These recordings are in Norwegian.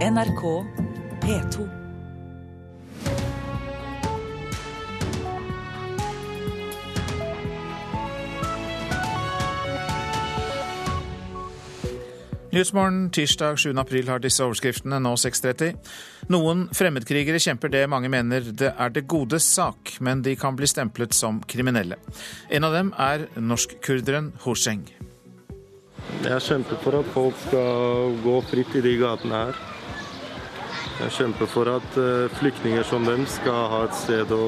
NRK P2. Nyhetsmorgen tirsdag 7. april har disse overskriftene, nå 6.30. Noen fremmedkrigere kjemper det mange mener det er det godes sak, men de kan bli stemplet som kriminelle. En av dem er norskkurderen Horseng. Jeg kjemper for at folk skal gå fritt i de gatene her. Jeg kjemper for at eh, flyktninger som dem skal ha et sted å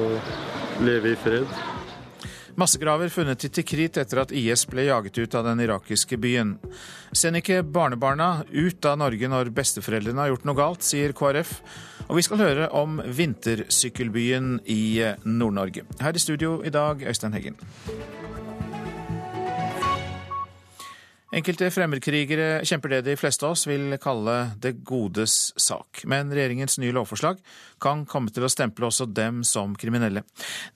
leve i fred. Massegraver funnet i Tikrit etter at IS ble jaget ut av den irakiske byen. Send ikke barnebarna ut av Norge når besteforeldrene har gjort noe galt, sier KrF. Og vi skal høre om vintersykkelbyen i Nord-Norge. Her i studio i dag, Øystein Heggen. Enkelte fremmedkrigere kjemper det de fleste av oss vil kalle det godes sak. Men regjeringens nye lovforslag kan komme til å stemple også dem som kriminelle.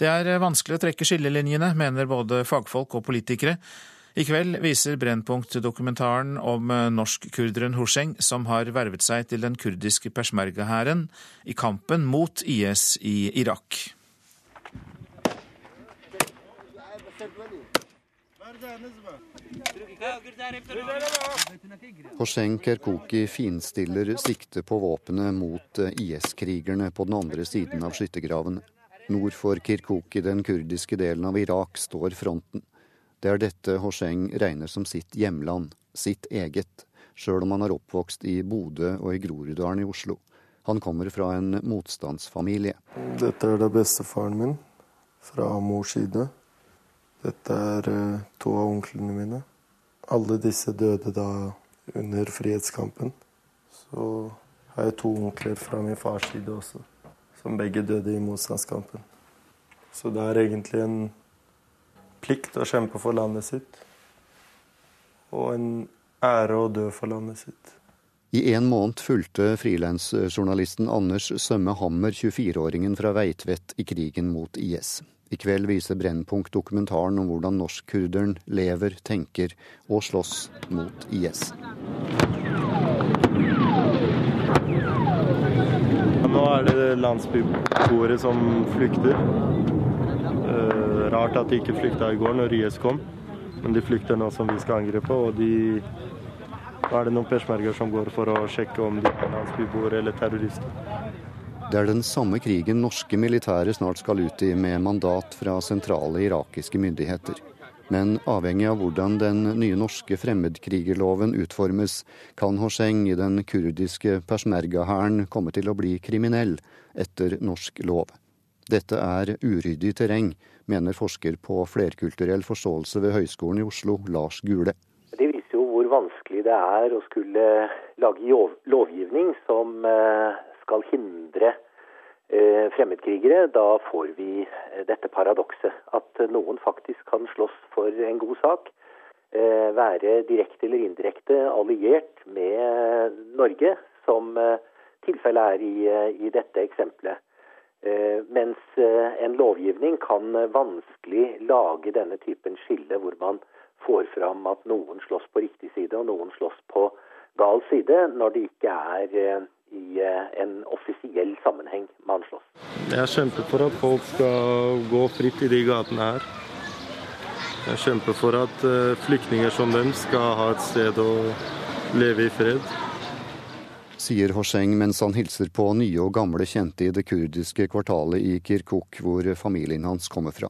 Det er vanskelig å trekke skillelinjene, mener både fagfolk og politikere. I kveld viser Brennpunkt-dokumentaren om norskkurderen Hosheng, som har vervet seg til den kurdiske peshmerga-hæren i kampen mot IS i Irak. Hoseng Kerkuki finstiller sikte på våpenet mot eh, IS-krigerne på den andre siden av skyttergraven. Nord for Kirkuki, den kurdiske delen av Irak, står fronten. Det er dette Hoseng regner som sitt hjemland, sitt eget, sjøl om han er oppvokst i Bodø og i Groruddalen i Oslo. Han kommer fra en motstandsfamilie. Dette er det bestefaren min fra mors side. Dette er eh, to av onklene mine. Alle disse døde da under frihetskampen. Så har jeg to onkler fra min fars side også, som begge døde i motstandskampen. Så det er egentlig en plikt å kjempe for landet sitt. Og en ære å dø for landet sitt. I en måned fulgte frilansjournalisten Anders Sømme Hammer 24-åringen fra Veitvet i krigen mot IS. I kveld viser Brennpunkt dokumentaren om hvordan norskkurderen lever, tenker og slåss mot IS. Nå er det landsbyboere som flykter. Eh, rart at de ikke flykta i går når IS kom, men de flykter nå som vi skal angripe. og de nå er det noen peshmerger som går for å sjekke om de er landsbyboere eller terrorister. Det er den samme krigen norske militære snart skal ut i med mandat fra sentrale irakiske myndigheter. Men avhengig av hvordan den nye norske fremmedkrigerloven utformes, kan Hosheng i den kurdiske persmerga-hæren komme til å bli kriminell etter norsk lov. Dette er uryddig terreng, mener forsker på flerkulturell forståelse ved Høgskolen i Oslo, Lars Gule. Det viser jo hvor vanskelig det er å skulle lage lovgivning som eh, skal hindre eh, fremmedkrigere, da får vi eh, dette paradokset. At noen faktisk kan slåss for en god sak. Eh, være direkte eller indirekte alliert med Norge, som tilfellet er i, i dette eksempelet. Mens en lovgivning kan vanskelig lage denne typen skille, hvor man får fram at noen slåss på riktig side og noen slåss på gal side, når det ikke er i eh, en offisiell sammenheng med slåss. Jeg kjemper for at folk skal gå fritt i de gatene her. Jeg kjemper for at eh, flyktninger som dem skal ha et sted å leve i fred. Sier Horseng mens han hilser på nye og gamle kjente i det kurdiske kvartalet i Kirkuk, hvor familien hans kommer fra.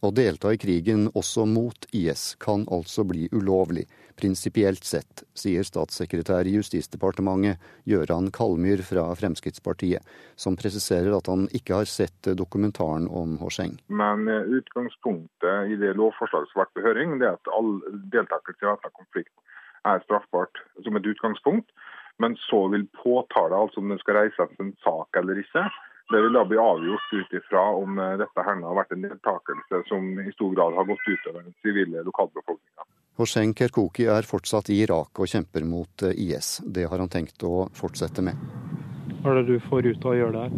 Å delta i krigen også mot IS kan altså bli ulovlig, prinsipielt sett, sier statssekretær i Justisdepartementet Gøran Kalmyr fra Fremskrittspartiet, som presiserer at han ikke har sett dokumentaren om Horseng. Men eh, utgangspunktet i det lovforslaget som har vært på høring, det er at all deltakelse i væpna konflikt er straffbart som et utgangspunkt. Men så vil påtale, altså om det skal reises en sak eller ikke, det vil da bli avgjort ut ifra om eh, dette her har vært en deltakelse som i stor grad har gått utover den sivile lokalbefolkninga. Hoseng Kerkoki er fortsatt i Irak og kjemper mot eh, IS. Det har han tenkt å fortsette med. Hva er det du får ut av å gjøre det her?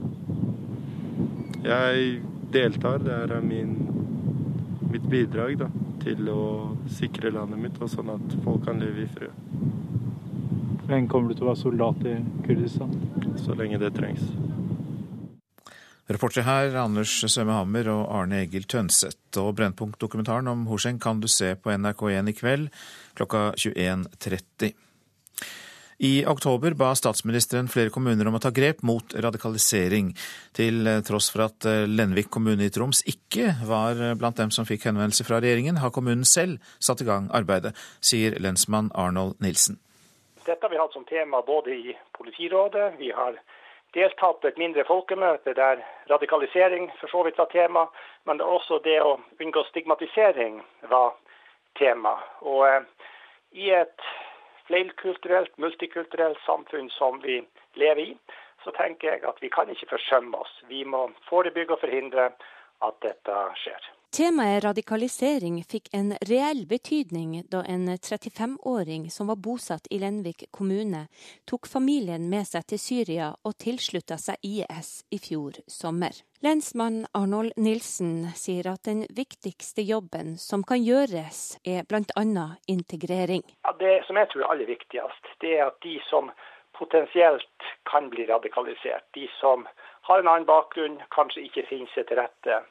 Jeg deltar. Det er min, mitt bidrag da, til å sikre landet mitt, og sånn at folk kan leve i fred. Lenge kommer du til å være soldat i Kurdistan? Så lenge det trengs. Reportere her Anders Sømme Hammer og Arne Egil Tønseth. Og Brennpunkt-dokumentaren om Horseng kan du se på NRK1 i kveld klokka 21.30. I oktober ba statsministeren flere kommuner om å ta grep mot radikalisering, til tross for at Lenvik kommune i Troms ikke var blant dem som fikk henvendelse fra regjeringen, har kommunen selv satt i gang arbeidet, sier lensmann Arnold Nilsen. Dette har vi hatt som tema både i politirådet, vi har deltatt på et mindre folkemøte der radikalisering for så vidt var tema, men også det å unngå stigmatisering var tema. Og eh, i et flerkulturelt, multikulturelt samfunn som vi lever i, så tenker jeg at vi kan ikke forsømme oss. Vi må forebygge og forhindre at dette skjer. Temaet radikalisering fikk en reell betydning da en 35-åring som var bosatt i Lenvik kommune, tok familien med seg til Syria og tilslutta seg IS i fjor sommer. Lensmann Arnold Nilsen sier at den viktigste jobben som kan gjøres, er bl.a. integrering. Ja, det som jeg tror er aller viktigst, det er at de som potensielt kan bli radikalisert, de som har en annen bakgrunn, kanskje ikke finner seg til rette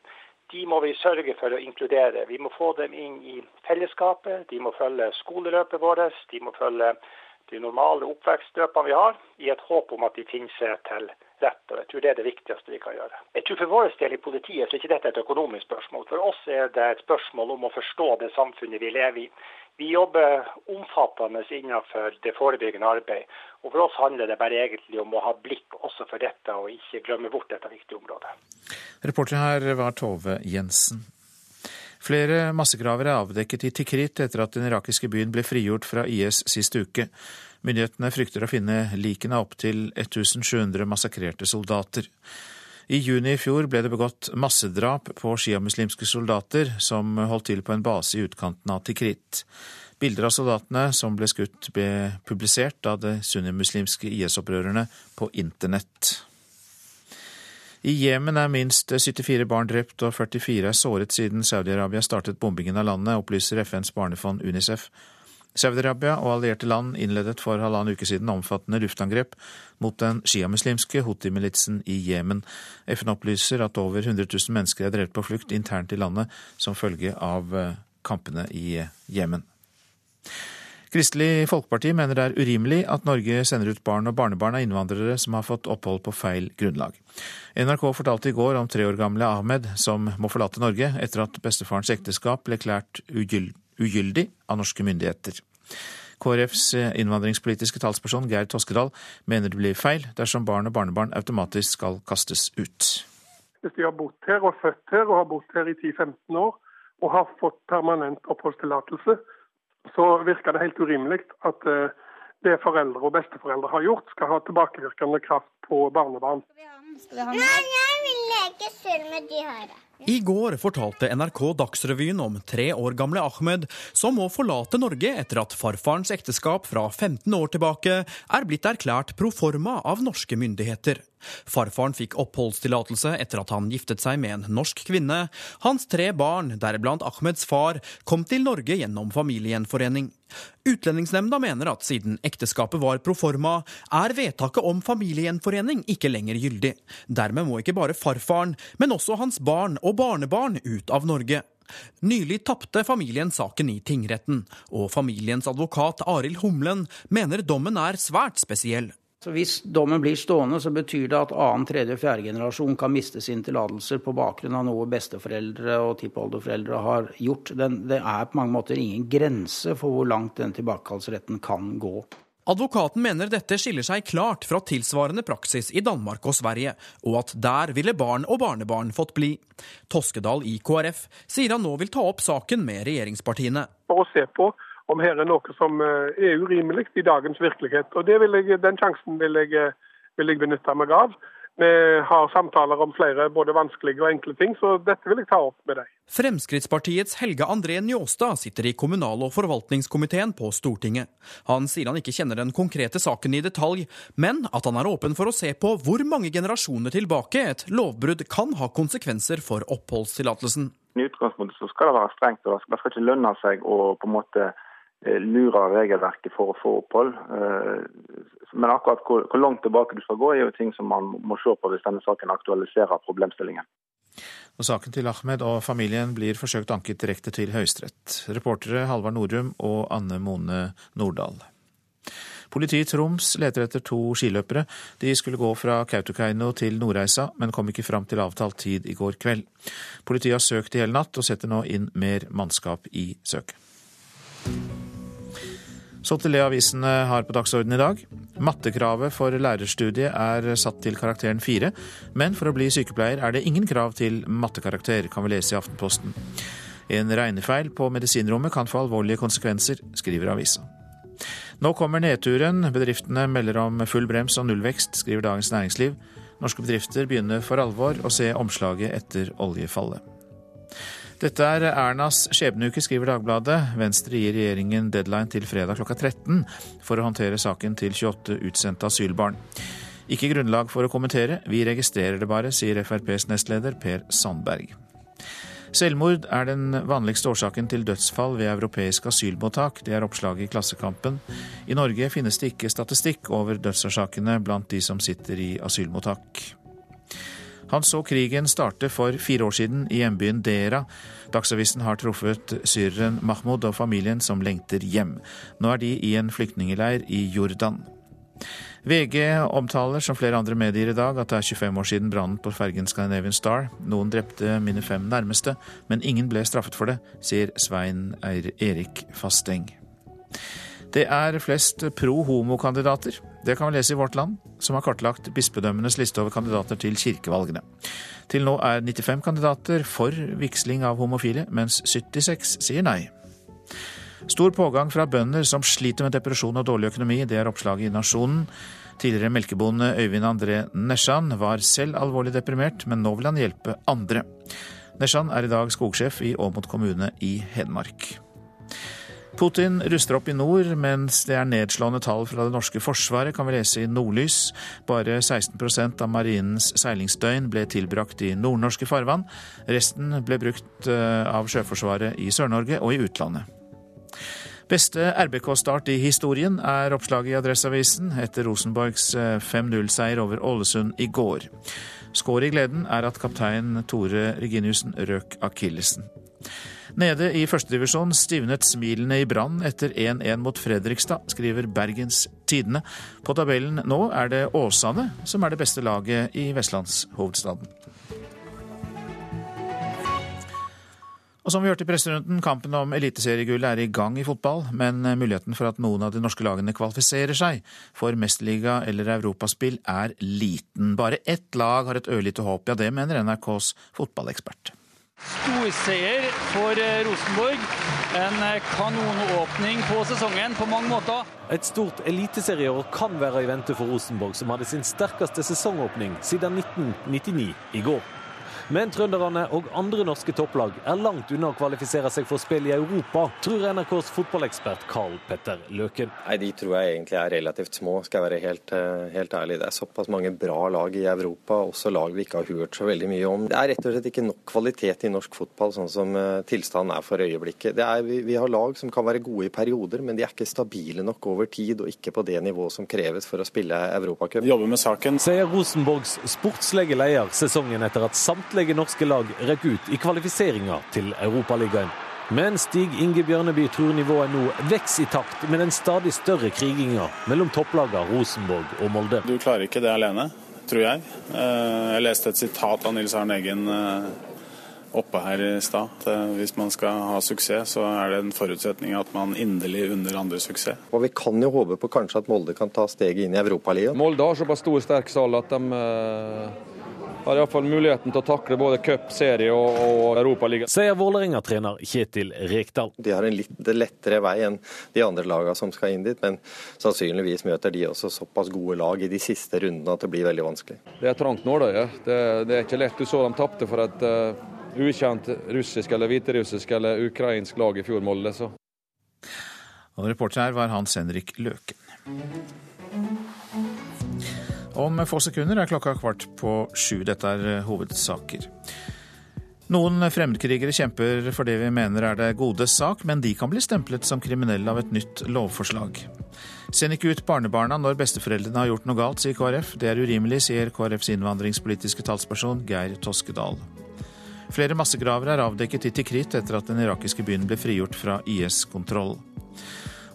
de må vi sørge for å inkludere. Vi må få dem inn i fellesskapet. De må følge skoleløpet vårt. De må følge de normale oppvekstløpene vi har, i et håp om at de finner seg til rett. Og jeg tror det er det viktigste vi kan gjøre. Jeg tror For vår del i politiet så er ikke dette et økonomisk spørsmål. For oss er det et spørsmål om å forstå det samfunnet vi lever i. Vi jobber omfattende innenfor det forebyggende arbeid. Og For oss handler det bare egentlig om å ha blikk også for dette, og ikke glemme bort dette viktige området. Reporter her var Tove Jensen. Flere massegraver er avdekket i Tikrit etter at den irakiske byen ble frigjort fra IS sist uke. Myndighetene frykter å finne likene av opptil 1700 massakrerte soldater. I juni i fjor ble det begått massedrap på sjiamuslimske soldater som holdt til på en base i utkanten av Tikrit. Bilder av soldatene som ble skutt, ble publisert av de sunnimuslimske IS-opprørerne på internett. I Jemen er minst 74 barn drept og 44 er såret siden Saudi-Arabia startet bombingen av landet, opplyser FNs barnefond UNICEF. Saudi-Arabia og allierte land innledet for halvannen uke siden omfattende luftangrep mot den sjiamuslimske Houthi-militsen i Jemen. FN opplyser at over 100 000 mennesker er drevet på flukt internt i landet som følge av eh, kampene i Jemen. Kristelig Folkeparti mener det er urimelig at Norge sender ut barn og barnebarn av innvandrere som har fått opphold på feil grunnlag. NRK fortalte i går om tre år gamle Ahmed som må forlate Norge etter at bestefarens ekteskap ble klært ugyldig av norske myndigheter. KrFs innvandringspolitiske talsperson Geir Toskedal mener det blir feil dersom barn og barnebarn automatisk skal kastes ut. Hvis de har bodd her og født her og har bodd her i 10-15 år og har fått permanent oppholdstillatelse, så virker det helt urimelig at eh, det foreldre og besteforeldre har gjort, skal ha tilbakevirkende kraft på barnebarn. Nei, jeg vil leke selv med dyret. I går fortalte NRK Dagsrevyen om tre år gamle Ahmed som må forlate Norge etter at farfarens ekteskap fra 15 år tilbake er blitt erklært proforma av norske myndigheter. Farfaren fikk oppholdstillatelse etter at han giftet seg med en norsk kvinne. Hans tre barn, deriblant Ahmeds far, kom til Norge gjennom familiegjenforening. Utlendingsnemnda mener at siden ekteskapet var proforma, er vedtaket om familiegjenforening ikke lenger gyldig. Dermed må ikke bare farfaren, men også hans barn og barnebarn ut av Norge. Nylig tapte familien saken i tingretten, og familiens advokat Arild Humlen mener dommen er svært spesiell. Så Hvis dommen blir stående, så betyr det at annen, tredje og fjerde generasjon kan miste sine tillatelser på bakgrunn av noe besteforeldre og tippoldeforeldre har gjort. Den, det er på mange måter ingen grense for hvor langt den tilbakekallsretten kan gå. Advokaten mener dette skiller seg klart fra tilsvarende praksis i Danmark og Sverige, og at der ville barn og barnebarn fått bli. Toskedal i KrF sier han nå vil ta opp saken med regjeringspartiene. For å se på om her er noe som eh, er urimelig i dagens virkelighet. Og jeg, Den sjansen vil jeg, eh, vil jeg benytte meg av. Vi har samtaler om flere både vanskelige og enkle ting, så dette vil jeg ta opp med deg. Fremskrittspartiets Helge André Njåstad sitter i kommunal- og forvaltningskomiteen på Stortinget. Han sier han ikke kjenner den konkrete saken i detalj, men at han er åpen for å se på hvor mange generasjoner tilbake et lovbrudd kan ha konsekvenser for oppholdstillatelsen. I utgangspunktet så skal det være strengt, og det skal ikke lønne seg å på en måte lure regelverket for å få opphold. Men akkurat hvor, hvor langt tilbake du skal gå, er jo ting som man må se på hvis denne saken aktualiserer problemstillingen. Og Saken til Ahmed og familien blir forsøkt anket direkte til Høyesterett. Reportere Halvard Norum og Anne Mone Nordahl. Politiet i Troms leter etter to skiløpere. De skulle gå fra Kautokeino til Nordreisa, men kom ikke fram til avtalt tid i går kveld. Politiet har søkt i hele natt, og setter nå inn mer mannskap i søket. Så til det avisene har på dagsordenen i dag. Mattekravet for lærerstudiet er satt til karakteren fire, men for å bli sykepleier er det ingen krav til mattekarakter, kan vi lese i Aftenposten. En regnefeil på medisinrommet kan få alvorlige konsekvenser, skriver avisa. Nå kommer nedturen. Bedriftene melder om full brems og nullvekst, skriver Dagens Næringsliv. Norske bedrifter begynner for alvor å se omslaget etter oljefallet. Dette er Ernas skjebneuke, skriver Dagbladet. Venstre gir regjeringen deadline til fredag klokka 13 for å håndtere saken til 28 utsendte asylbarn. Ikke grunnlag for å kommentere, vi registrerer det bare, sier FrPs nestleder Per Sandberg. Selvmord er den vanligste årsaken til dødsfall ved europeiske asylmottak. Det er oppslaget i Klassekampen. I Norge finnes det ikke statistikk over dødsårsakene blant de som sitter i asylmottak. Han så krigen starte for fire år siden i hjembyen Dera. Dagsavisen har truffet syreren Mahmoud og familien som lengter hjem. Nå er de i en flyktningeleir i Jordan. VG omtaler som flere andre medier i dag at det er 25 år siden brannen på fergen Scandinavian Star. Noen drepte mine fem nærmeste, men ingen ble straffet for det, sier Svein Erik Fasteng. Det er flest pro homo-kandidater. Det kan vi lese i Vårt Land, som har kartlagt bispedømmenes liste over kandidater til kirkevalgene. Til nå er 95 kandidater for vigsling av homofile, mens 76 sier nei. Stor pågang fra bønder som sliter med depresjon og dårlig økonomi. Det er oppslaget i Nasjonen. Tidligere melkebonde Øyvind André Nesjan var selv alvorlig deprimert, men nå vil han hjelpe andre. Nesjan er i dag skogsjef i Åmot kommune i Hedmark. Putin ruster opp i nord, mens det er nedslående tall fra det norske forsvaret, kan vi lese i Nordlys. Bare 16% av marinens seilingsdøgn ble tilbrakt i nordnorske farvann. Resten ble brukt eh, av Sjøforsvaret i Sør-Norge og i utlandet. Beste RBK-start i historien er oppslaget i Adresseavisen etter Rosenborgs 5-0-seier eh, over Ålesund i går. Skåret i gleden er at kaptein Tore Reginiussen røk akillesen. Nede i førstedivisjon stivnet smilene i Brann etter 1-1 mot Fredrikstad, skriver Bergens Tidende. På tabellen nå er det Åsane som er det beste laget i vestlandshovedstaden. Og som vi hørte i presserunden, kampen om eliteseriegullet er i gang i fotball, men muligheten for at noen av de norske lagene kvalifiserer seg for mesterliga eller europaspill er liten. Bare ett lag har et ørlite håp, ja det mener NRKs fotballekspert. Storseier for eh, Rosenborg. En eh, kanonåpning på sesongen på mange måter. Et stort eliteserieår kan være i vente for Rosenborg, som hadde sin sterkeste sesongåpning siden 1999 i går. Men trønderne og andre norske topplag er langt unna å kvalifisere seg for spill i Europa, tror NRKs fotballekspert Carl Petter Løken. Nei, De tror jeg egentlig er relativt små, skal jeg være helt, eh, helt, ærlig. Det er såpass mange bra lag i Europa, også lag vi ikke har hørt så veldig mye om. Det er rett og slett ikke nok kvalitet i norsk fotball sånn som eh, tilstanden er for øyeblikket. Er, vi, vi, har lag som kan være gode i perioder, men de er ikke stabile nok over tid, og ikke på det nivået som kreves for å spille Europacup. Jobber med saken. Sier Rosenborgs sportslige leder sesongen etter at samtlige samtlige norske lag røk ut i kvalifiseringa til Europaligaen. Men Stig Inge Bjørneby tror nivået nå vokser i takt med den stadig større kriginga mellom topplagene Rosenborg og Molde. Du klarer ikke det alene, tror jeg. Eh, jeg leste et sitat av Nils Arne Eggen eh, oppe her i stad. Eh, hvis man skal ha suksess, så er det en forutsetning at man inderlig unner andre suksess. Og Vi kan jo håpe på kanskje at Molde kan ta steget inn i Europaligaen. Molde har såpass stor sterk sal at de har iallfall muligheten til å takle både cup, serie og, og Europaliga. Sier Vålerenga-trener Kjetil Rekdal. De har en litt lettere vei enn de andre lagene som skal inn dit, men sannsynligvis møter de også såpass gode lag i de siste rundene at det blir veldig vanskelig. Det er trangt nåløye. Det, det er ikke lett. Du så de tapte for et uh, ukjent russisk eller hviterussisk eller ukrainsk lag i fjor, Molde. Så. Og reporter her var Hans Henrik Løken. Om få sekunder er klokka kvart på sju. Dette er eh, hovedsaker. Noen fremmedkrigere kjemper for det vi mener er det godes sak, men de kan bli stemplet som kriminelle av et nytt lovforslag. Send ikke ut barnebarna når besteforeldrene har gjort noe galt, sier KrF. Det er urimelig, sier KrFs innvandringspolitiske talsperson Geir Toskedal. Flere massegravere er avdekket i Tikrit etter at den irakiske byen ble frigjort fra IS-kontroll.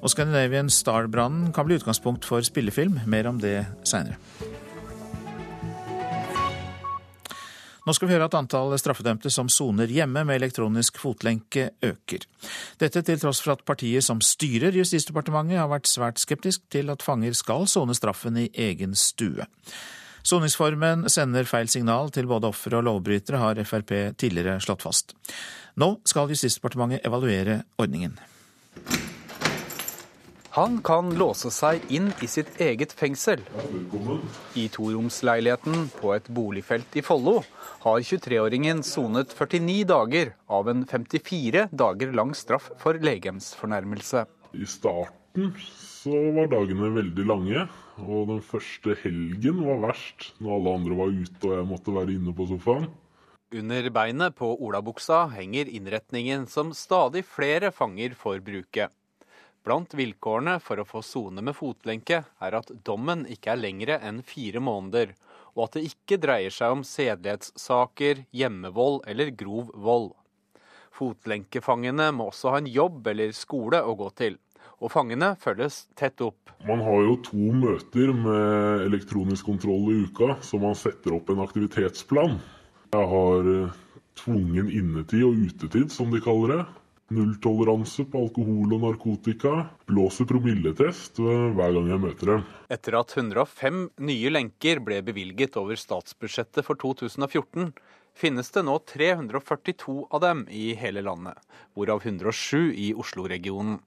Og Scandinavian Star-brannen kan bli utgangspunkt for spillefilm. Mer om det seinere. Nå skal vi høre at antall straffedømte som soner hjemme med elektronisk fotlenke øker. Dette til tross for at partiet som styrer Justisdepartementet har vært svært skeptisk til at fanger skal sone straffen i egen stue. Soningsformen sender feil signal til både ofre og lovbrytere, har Frp tidligere slått fast. Nå skal Justisdepartementet evaluere ordningen. Han kan låse seg inn i sitt eget fengsel. I toromsleiligheten på et boligfelt i Follo har 23-åringen sonet 49 dager av en 54 dager lang straff for legemsfornærmelse. I starten så var dagene veldig lange, og den første helgen var verst, når alle andre var ute og jeg måtte være inne på sofaen. Under beinet på olabuksa henger innretningen som stadig flere fanger får bruke. Blant vilkårene for å få sone med fotlenke er at dommen ikke er lengre enn fire måneder, og at det ikke dreier seg om sedelighetssaker, hjemmevold eller grov vold. Fotlenkefangene må også ha en jobb eller skole å gå til, og fangene følges tett opp. Man har jo to møter med elektronisk kontroll i uka, så man setter opp en aktivitetsplan. Jeg har eh, tvungen innetid og utetid, som de kaller det. Nulltoleranse på alkohol og narkotika. Blåser promilletest hver gang jeg møter dem. Etter at 105 nye lenker ble bevilget over statsbudsjettet for 2014, finnes det nå 342 av dem i hele landet, hvorav 107 i Oslo-regionen.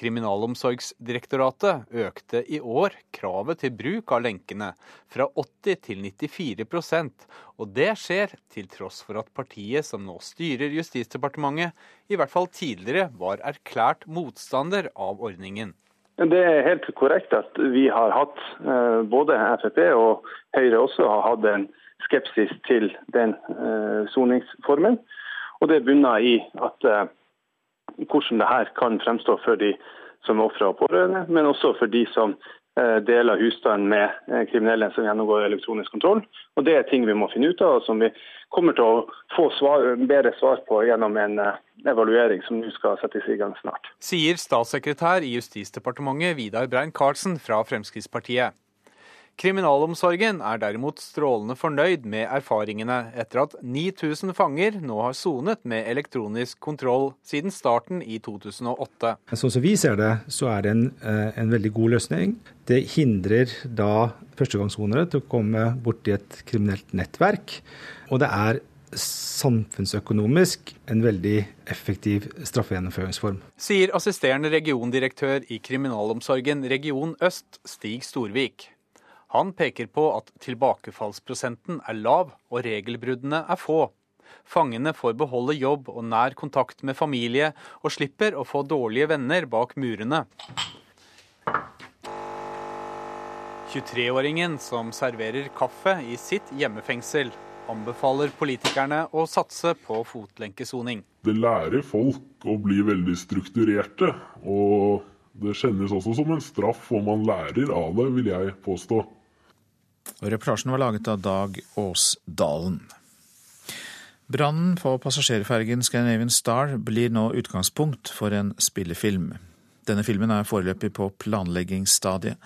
Kriminalomsorgsdirektoratet økte i år kravet til bruk av lenkene fra 80 til 94% og det skjer til tross for at partiet som nå styrer Justisdepartementet, i hvert fall tidligere var erklært motstander av ordningen. Det er helt korrekt at vi har hatt, eh, både Frp og Høyre også har hatt en skepsis til den eh, soningsformen. Og det bunner i at eh, hvordan det her kan fremstå for de som er ofre og pårørende, men også for de som eh, deler husstand med eh, kriminelle som gjennomgår elektronisk kontroll. Og Det er ting vi må finne ut av, og som vi kommer til å få svar, bedre svar på gjennom en eh, evaluering som nå skal settes i gang snart. Sier statssekretær i Justisdepartementet Vidar Brein-Karlsen fra Fremskrittspartiet. Kriminalomsorgen er derimot strålende fornøyd med erfaringene etter at 9000 fanger nå har sonet med elektronisk kontroll siden starten i 2008. Sånn som vi ser det, så er det en, eh, en veldig god løsning. Det hindrer da førstegangssonere til å komme borti et kriminelt nettverk. Og det er samfunnsøkonomisk en veldig effektiv straffegjennomføringsform. Sier assisterende regiondirektør i Kriminalomsorgen region øst, Stig Storvik. Han peker på at tilbakefallsprosenten er lav og regelbruddene er få. Fangene får beholde jobb og nær kontakt med familie, og slipper å få dårlige venner bak murene. 23-åringen som serverer kaffe i sitt hjemmefengsel, anbefaler politikerne å satse på fotlenkesoning. Det lærer folk å bli veldig strukturerte, og det kjennes også som en straff, og man lærer av det, vil jeg påstå. Og reportasjen var laget av Dag Åsdalen. Brannen på passasjerfergen Scandinavian Star blir nå utgangspunkt for en spillefilm. Denne filmen er foreløpig på planleggingsstadiet.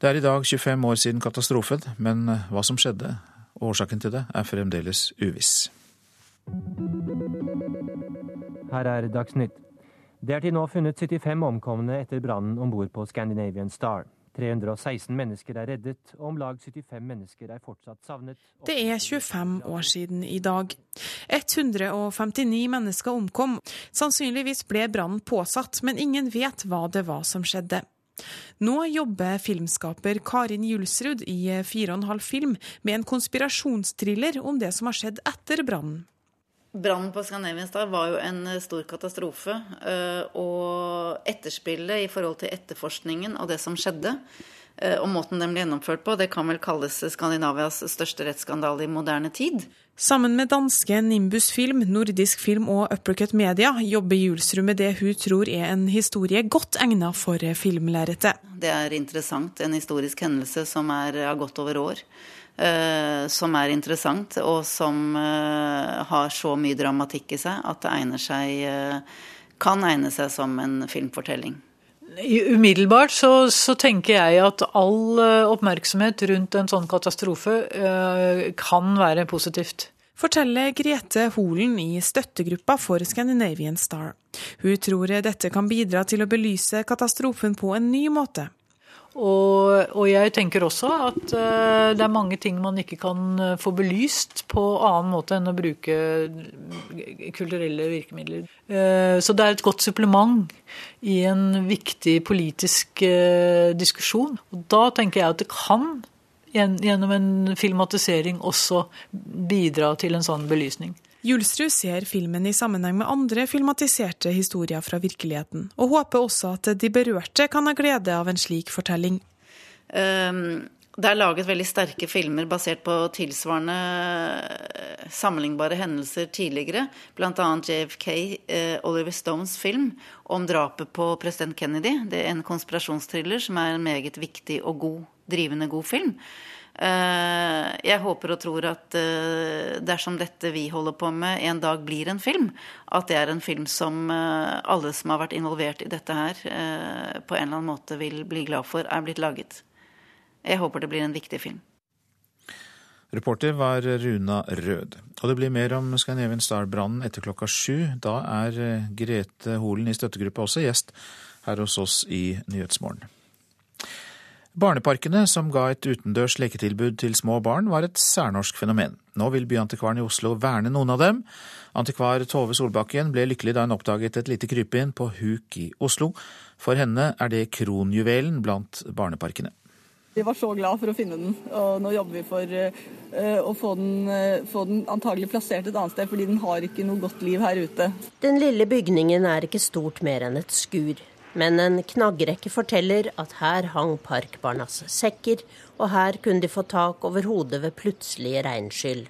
Det er i dag 25 år siden katastrofen, men hva som skjedde og årsaken til det, er fremdeles uviss. Her er Dagsnytt. Det er til nå funnet 75 omkomne etter brannen om bord på Scandinavian Star. 316 mennesker er reddet, og om lag 75 mennesker er fortsatt savnet. Det er 25 år siden i dag. 159 mennesker omkom. Sannsynligvis ble brannen påsatt, men ingen vet hva det var som skjedde. Nå jobber filmskaper Karin Julsrud i 4,5 film med en konspirasjonstriller om det som har skjedd etter brannen. Brannen på Scandinavian Star var jo en eh, stor katastrofe. Eh, og etterspillet i forhold til etterforskningen av det som skjedde, Og måten den ble gjennomført på, det kan vel kalles Skandinavias største rettsskandale i moderne tid. Sammen med danske Nimbus Film, Nordisk Film og Uppercut Media jobber Julsrud med det hun tror er en historie godt egnet for filmlerretet. Det er interessant, en historisk hendelse som er, har gått over år. Uh, som er interessant, og som uh, har så mye dramatikk i seg at det egner seg, uh, kan egne seg som en filmfortelling. Umiddelbart så, så, tenker jeg at all oppmerksomhet rundt en sånn katastrofe kan være positivt. Forteller Grete Holen i støttegruppa for Scandinavian Star. Hun tror dette kan bidra til å belyse katastrofen på en ny måte. Og, og, jeg tenker også at uh, det er mange ting man ikke kan uh, få belyst på annen måte enn å bruke kulturelle virkemidler. Uh, så det er et godt supplement i en viktig politisk diskusjon. Og da tenker jeg at det kan gjennom en filmatisering også bidra til en sånn belysning. Julsrud ser filmen i sammenheng med andre filmatiserte historier fra virkeligheten, og håper også at de berørte kan ha glede av en slik fortelling. Um, det er laget veldig sterke filmer basert på tilsvarende eh, sammenlignbare hendelser tidligere. Bl.a. JFK, eh, Oliver Stones film om drapet på president Kennedy. Det er en konspirasjonstriller som er en meget viktig og god, drivende god film. Eh, jeg håper og tror at eh, dersom dette vi holder på med en dag blir en film, at det er en film som eh, alle som har vært involvert i dette her, på en eller annen måte vil bli glad for er blitt laget. Jeg håper det blir en viktig film. Reporter var Runa Rød. Og det blir mer om Scandinavian Star-brannen etter klokka sju. Da er Grete Holen i støttegruppa også gjest her hos oss i Nyhetsmorgen. Barneparkene, som ga et utendørs leketilbud til små barn, var et særnorsk fenomen. Nå vil Byantikvaren i Oslo verne noen av dem. Antikvar Tove Solbakken ble lykkelig da hun oppdaget et lite krypinn på huk i Oslo. For henne er det kronjuvelen blant barneparkene. Vi var så glad for å finne den, og nå jobber vi for uh, å få den, uh, få den, antagelig plassert et annet sted, fordi den har ikke noe godt liv her ute. Den lille bygningen er ikke stort mer enn et skur. Men en knaggrekke forteller at her hang parkbarnas sekker, og her kunne de få tak over hodet ved plutselige regnskyll.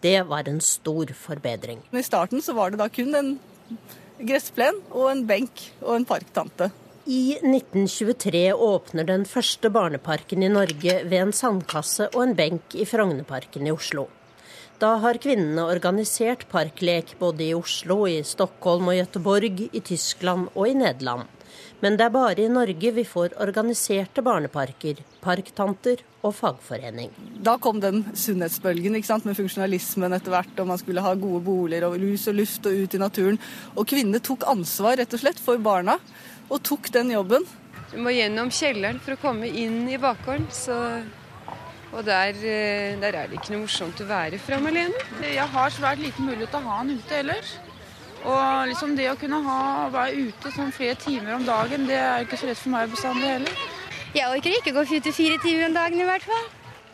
Det var en stor forbedring. I starten så var det da kun en gressplen og en benk og en parktante. I 1923 åpner den første barneparken i Norge ved en sandkasse og en benk i Frognerparken i Oslo. Da har kvinnene organisert parklek både i Oslo, i Stockholm og Gøteborg, i Tyskland og i Nederland. Men det er bare i Norge vi får organiserte barneparker, parktanter og fagforening. Da kom den sunnhetsbølgen ikke sant, med funksjonalismen etter hvert, og man skulle ha gode boliger og lus og luft og ut i naturen. Og kvinnene tok ansvar rett og slett for barna, og tok den jobben. Du må gjennom kjelleren for å komme inn i bakgården. så og der, eh, der, er det ikke noe morsomt å være framme alene. Jeg har svært liten mulighet til å ha han ute ellers. Og liksom det å kunne ha, være ute sånn flere timer om dagen, det er ikke så lett for meg bestandig heller. Jeg orker ikke gå ute fire timer om dagen i hvert fall.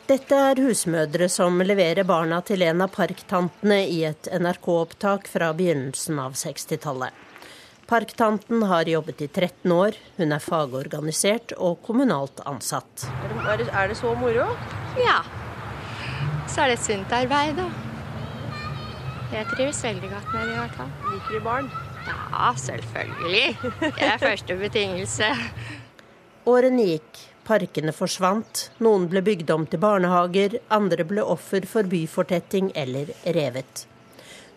Dette er husmødre som leverer barna til en av parktantene i et NRK-opptak fra begynnelsen av 60-tallet. Parktanten har jobbet i 13 år, hun er fagorganisert og kommunalt ansatt. Er det, er det så moro? Ja. Så er det et sunt arbeid, da. Jeg trives veldig godt med det i hvert fall. Liker du barn? Ja, selvfølgelig. Det er første betingelse. Årene gikk, parkene forsvant, noen ble bygd om til barnehager, andre ble offer for byfortetting eller revet.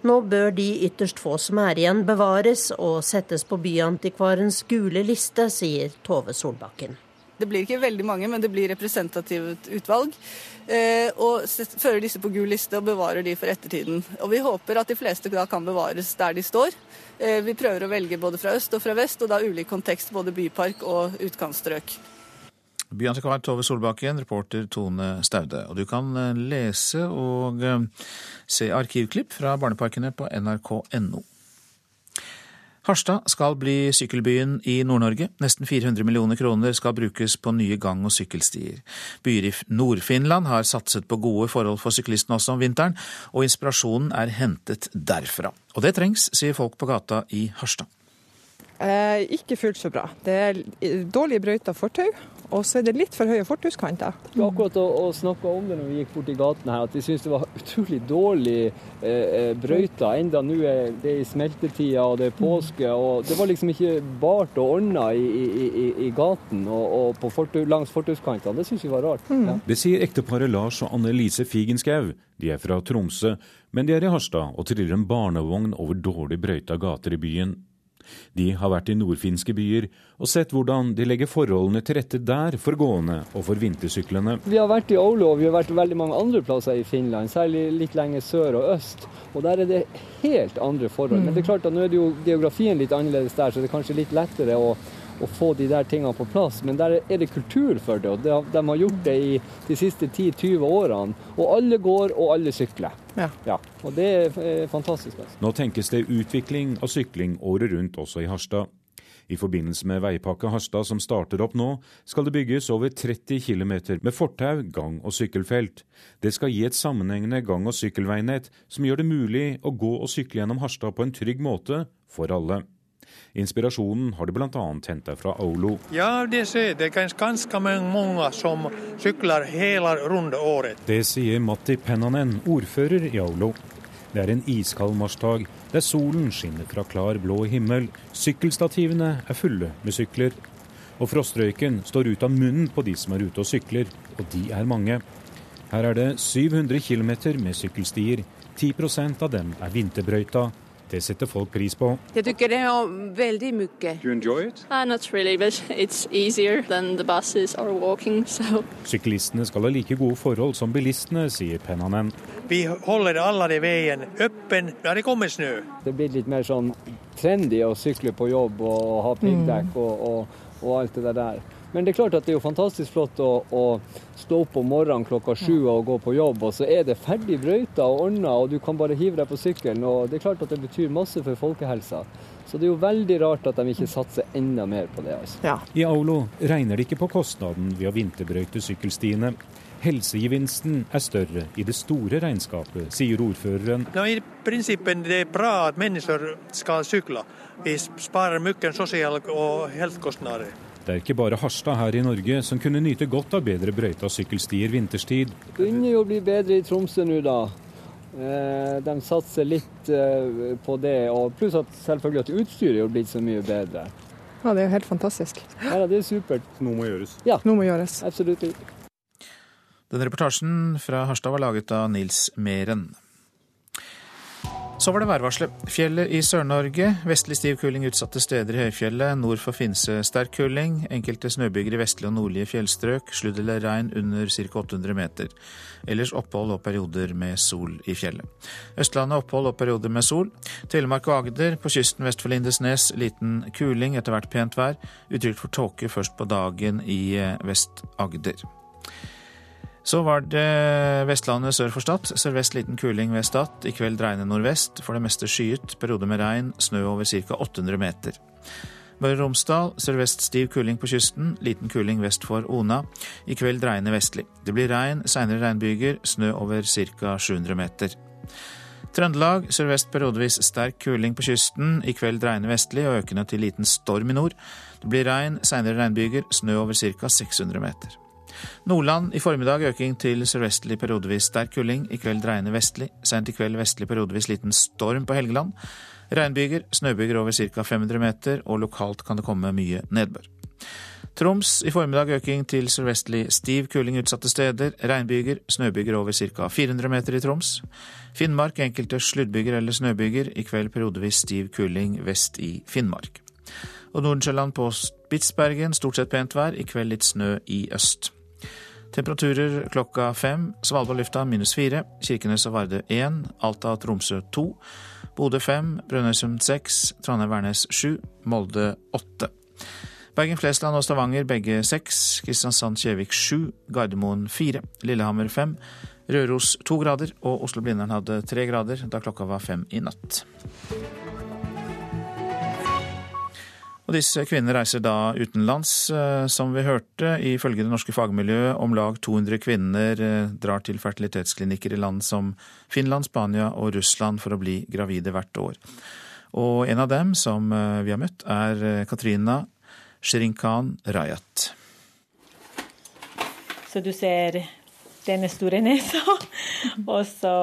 Nå bør de ytterst få som er igjen, bevares og settes på Byantikvarens gule liste, sier Tove Solbakken. Det blir ikke veldig mange, men det blir representativt utvalg. Eh, og fører disse på gul liste og bevarer de for ettertiden. Og Vi håper at de fleste da kan bevares der de står. Eh, vi prøver å velge både fra øst og fra vest, og da ulik kontekst, både bypark og utkantstrøk. Byantikvar Tove Solbakken, reporter Tone Staude. Og du kan eh, lese og se arkivklipp fra barneparkene på nrk.no. Harstad skal bli sykkelbyen i Nord-Norge. Nesten 400 millioner kroner skal brukes på nye gang- og sykkelstier. Byer i Nord-Finland har satset på gode forhold for syklistene også om vinteren, og inspirasjonen er hentet derfra. Og det trengs, sier folk på gata i Harstad. Eh, ikke fullt så bra. Det er dårlige brøyta fortau, og så er det litt for høye fortauskanter. Vi akkurat å snakka om det når vi gikk bort i gaten her, at vi syntes det var utrolig dårlig eh, eh brøyta. Enda nå er det i smeltetida og det er påske. og Det var liksom ikke bart og ordna i, i, i, i gaten og, og på fortu, langs fortauskantene. Det syns vi var rart. Mm. Ja. Det sier ekteparet Lars og Anne Lise Figenschou. De er fra Tromsø, men de er i Harstad og triller en barnevogn over dårlig brøyta gater i byen. De har vært i nordfinske byer og sett hvordan de legger forholdene til rette der for gående og for vintersyklene. Vi har vært i Oulu og vi har vært veldig mange andre plasser i Finland, særlig litt lenger sør og øst. Og der er det helt andre forhold. Men det er klart at nå er det jo geografien litt annerledes der, så det er kanskje litt lettere å å få de der tingene på plass. Men der er det kultur for det, og de, har gjort det i de siste 10-20 årene. Og alle går, og alle sykler. Ja. ja. Og det er fantastisk. Altså. Nå tenkes det utvikling av sykling året rundt også i Harstad. I forbindelse med Veipakke Harstad som starter opp nå, skal det bygges over 30 km med fortau, gang- og sykkelfelt. Det skal gi et sammenhengende gang- og sykkelveinett som gjør det mulig å gå og sykle gjennom Harstad på en trygg måte for alle. Inspirasjonen har de bl.a. henta fra Aulo. Ja, det ser det er ganske mange som sykler hele runde året. Det sier Matti Pennanen, ordfører i Aulo. Det er en iskald marsdag der solen skinner fra klar blå himmel. Sykkelstativene er fulle med sykler. Og frostrøyken står ut av munnen på de som er ute og sykler, og de er mange. Her er det 700 km med sykkelstier. 10% av dem er vinterbrøyta, det setter folk pris på. Jeg tykker det er veldig mye. Do you enjoy it? Uh, not really, but it's easier than the buses or walking, so. Syklistene skal ha like gode forhold som bilistene, sier Pennanen. Vi holder alle de veien åpen når det kommer snø. Det blir litt mer sånn trendy å sykle på jobb og ha piggdekk mm. og, og, og alt det der. Men det er klart at det er jo fantastisk flott å, å stå opp om morgenen klokka sju og gå på jobb, og så er det ferdig brøyta og ordna, og du kan bare hive deg på sykkelen. og Det er klart at det betyr masse for folkehelsa. Så det er jo veldig rart at de ikke satser enda mer på det. altså. Ja. I Aulo regner de ikke på kostnaden ved å vinterbrøyte sykkelstiene. Helsegevinsten er større i det store regnskapet, sier ordføreren. No, I prinsippet det er bra at mennesker skal sykle. Vi sparer mye sosiale og helsekostnader. Det er ikke bare Harstad her i Norge som kunne nyte godt av bedre brøyta sykkelstier vinterstid. Det begynner jo å bli bedre i Tromsø nå, da. Eh, de satser litt eh, på det, og pluss at selvfølgelig at utstyret er blitt så mye bedre. Ja, det er jo helt fantastisk. Ja, det er supert. Noe må gjøres. Ja, noe må gjøres. Absolutt. Denne reportasjen fra Harstad var laget av Nils Meren. Så var det værvarselet. Fjellet i Sør-Norge. Vestlig stiv kuling utsatte steder i høyfjellet. Nord for Finse sterk kuling. Enkelte snøbyger i vestlige og nordlige fjellstrøk. Sludd eller regn under ca. 800 meter. Ellers opphold og perioder med sol i fjellet. Østlandet opphold og perioder med sol. Telemark og Agder. På kysten vest for Lindesnes liten kuling, etter hvert pent vær. Utrygt for tåke først på dagen i eh, Vest-Agder. Så var det Vestlandet sør for Stad. Sørvest liten kuling ved Stad. I kveld dreiende nordvest. For det meste skyet. Perioder med regn. Snø over ca. 800 meter. Møre og Romsdal sørvest stiv kuling på kysten. Liten kuling vest for Ona. I kveld dreiende vestlig. Det blir regn, seinere regnbyger. Snø over ca. 700 meter. Trøndelag sørvest periodevis sterk kuling på kysten. I kveld dreiende vestlig og økende til liten storm i nord. Det blir regn, seinere regnbyger. Snø over ca. 600 meter. Nordland i formiddag øking til sørvestlig periodevis sterk kuling. I kveld dreiende vestlig. Sent i kveld vestlig periodevis liten storm på Helgeland. Regnbyger, snøbyger over ca. 500 meter, og lokalt kan det komme mye nedbør. Troms i formiddag øking til sørvestlig stiv kuling utsatte steder. Regnbyger, snøbyger over ca. 400 meter i Troms. Finnmark enkelte sluddbyger eller snøbyger. I kveld periodevis stiv kuling vest i Finnmark. Og Nordensjøland på Spitsbergen stort sett pent vær. I kveld litt snø i øst. Temperaturer klokka fem. Svalbard lufta minus fire. Kirkenes og Vardø én. Alta og Tromsø to. Bodø fem. Brønnøysund seks. Trondheim-Værnes sju. Molde åtte. Bergen-Flesland og Stavanger begge seks. Kristiansand-Kjevik sju. Gardermoen fire. Lillehammer fem. Røros to grader. Og Oslo-Blindern hadde tre grader da klokka var fem i natt. Og disse kvinnene reiser da utenlands, eh, som vi hørte. Ifølge det norske fagmiljøet om lag 200 kvinner eh, drar til fertilitetsklinikker i land som Finland, Spania og Russland for å bli gravide hvert år. Og en av dem som eh, vi har møtt, er Katrina Shrinkan Rayat. Så du ser denne store nesa, og så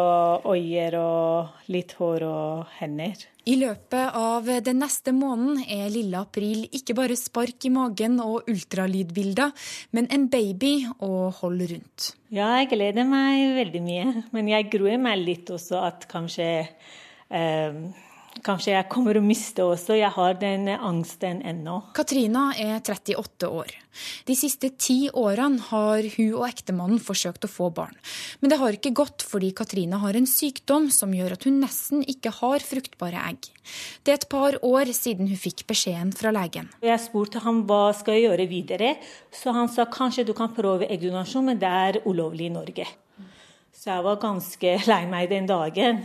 øyer og litt hår og hender. I løpet av den neste måneden er lille april ikke bare spark i magen og ultralydbilder, men en baby å holde rundt. Ja, jeg gleder meg veldig mye, men jeg gruer meg litt også at kanskje eh, Kanskje jeg kommer å miste også. Jeg har den angsten ennå. Katrina er 38 år. De siste ti årene har hun og ektemannen forsøkt å få barn. Men det har ikke gått fordi Katrina har en sykdom som gjør at hun nesten ikke har fruktbare egg. Det er et par år siden hun fikk beskjeden fra legen. Jeg spurte ham hva skal jeg gjøre videre, så han sa kanskje du kan prøve eggdonasjon, men det er ulovlig i Norge. Så jeg var ganske lei meg den dagen.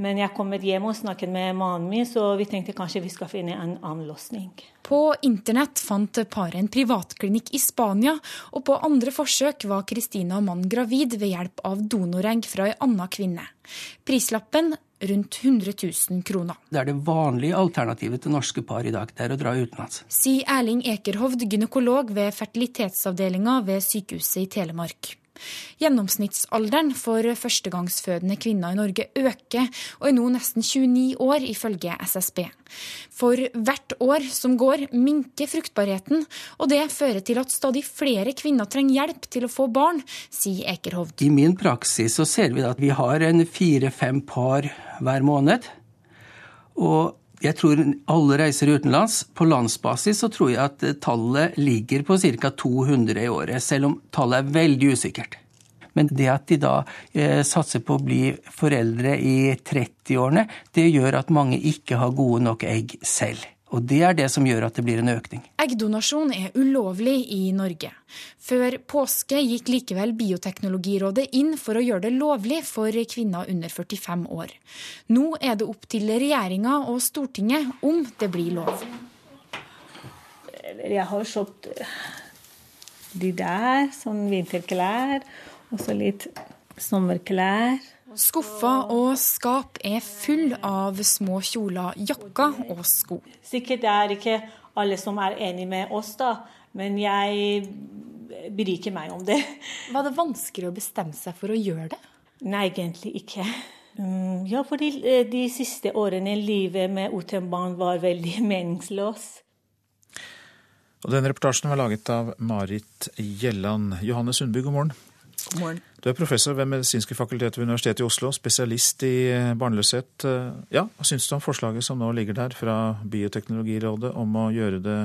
Men jeg kom hjem og snakket med mannen min, så vi tenkte kanskje vi skal finne en annen løsning. På internett fant paret en privatklinikk i Spania, og på andre forsøk var Kristina og mannen gravid ved hjelp av donoregg fra ei anna kvinne. Prislappen rundt 100 000 kroner. Det er det vanlige alternativet til norske par i dag, det er å dra utenlands. Sier Erling Ekerhovd, gynekolog ved fertilitetsavdelinga ved Sykehuset i Telemark. Gjennomsnittsalderen for førstegangsfødende kvinner i Norge øker, og er nå nesten 29 år, ifølge SSB. For hvert år som går, minker fruktbarheten, og det fører til at stadig flere kvinner trenger hjelp til å få barn, sier Ekerhovd. I min praksis så ser vi at vi har en fire-fem par hver måned. Og jeg tror alle reiser utenlands. På landsbasis så tror jeg at tallet ligger på ca. 200 i året, selv om tallet er veldig usikkert. Men det at de da eh, satser på å bli foreldre i 30-årene, det gjør at mange ikke har gode nok egg selv. Og Det er det som gjør at det blir en økning. Eggdonasjon er ulovlig i Norge. Før påske gikk likevel Bioteknologirådet inn for å gjøre det lovlig for kvinner under 45 år. Nå er det opp til regjeringa og Stortinget om det blir lov. Jeg har kjøpt de der, sånn vinterklær, og så litt sommerklær. Skuffer og skap er full av små kjoler, jakker og sko. Sikkert det er ikke alle som er enig med oss, da, men jeg bryr ikke meg om det. Var det vanskelig å bestemme seg for å gjøre det? Nei, egentlig ikke. Mm, ja, fordi eh, de siste årene i livet med uten barn var veldig meningsløst. Og denne reportasjen var laget av Marit Gjelland. Johanne Sundby, god morgen. God morgen. Du er professor ved Medisinske fakultet ved Universitetet i Oslo, spesialist i eh, barnløshet. Eh, ja, Hva syns du om forslaget som nå ligger der fra Bioteknologirådet om å gjøre det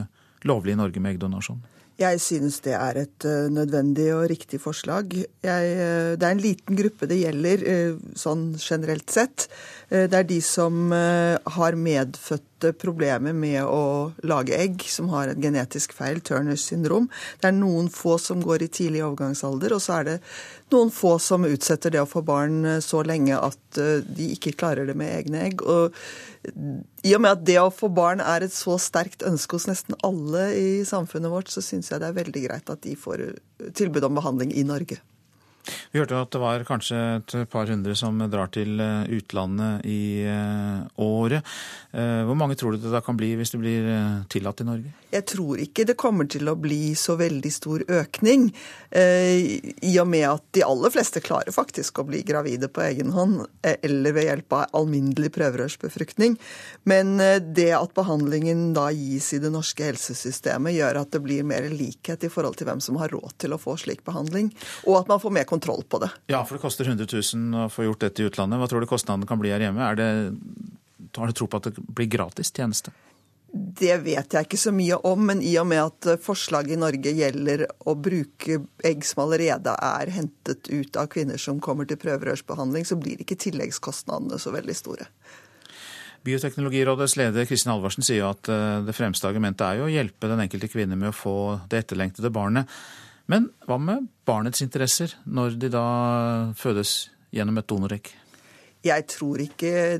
lovlig i Norge med eggdonasjon? Jeg synes det er et uh, nødvendig og riktig forslag. Jeg, det er en liten gruppe det gjelder, sånn generelt sett. det er de som har medfødte problemer med å lage egg, som har en genetisk feil, Turners syndrom. Det er noen få som går i tidlig overgangsalder, og så er det noen få som utsetter det å få barn så lenge at de ikke klarer det med egne egg. Og i og med at det å få barn er et så sterkt ønske hos nesten alle i samfunnet vårt, så syns jeg det er veldig greit at de får tilbud om behandling i Norge. Vi hørte at det var kanskje et par hundre som drar til eh, utlandet i eh, året. Eh, hvor mange tror du det da kan bli hvis det blir tillatt i Norge? Jeg tror ikke det kommer til å bli så veldig stor økning. I og med at de aller fleste klarer faktisk å bli gravide på egen hånd, eller ved hjelp av alminnelig prøverørsbefruktning. Men det at behandlingen da gis i det norske helsesystemet, gjør at det blir mer likhet i forhold til hvem som har råd til å få slik behandling. Og at man får mer kontroll på det. Ja, for det koster 100 000 å få gjort dette i utlandet. Hva tror du kostnaden kan bli her hjemme? Det, har du tro på at det blir gratis tjeneste? Det vet jeg ikke så mye om, men i og med at forslaget i Norge gjelder å bruke egg som allerede er hentet ut av kvinner som kommer til prøverørsbehandling, så blir ikke tilleggskostnadene så veldig store. Bioteknologirådets leder Kristin Halvorsen sier at eh, det fremste argumentet er jo å hjelpe den enkelte kvinne med å få det etterlengtede barnet. Men hva med barnets interesser når de da fødes gjennom et donoregg? Jeg tror ikke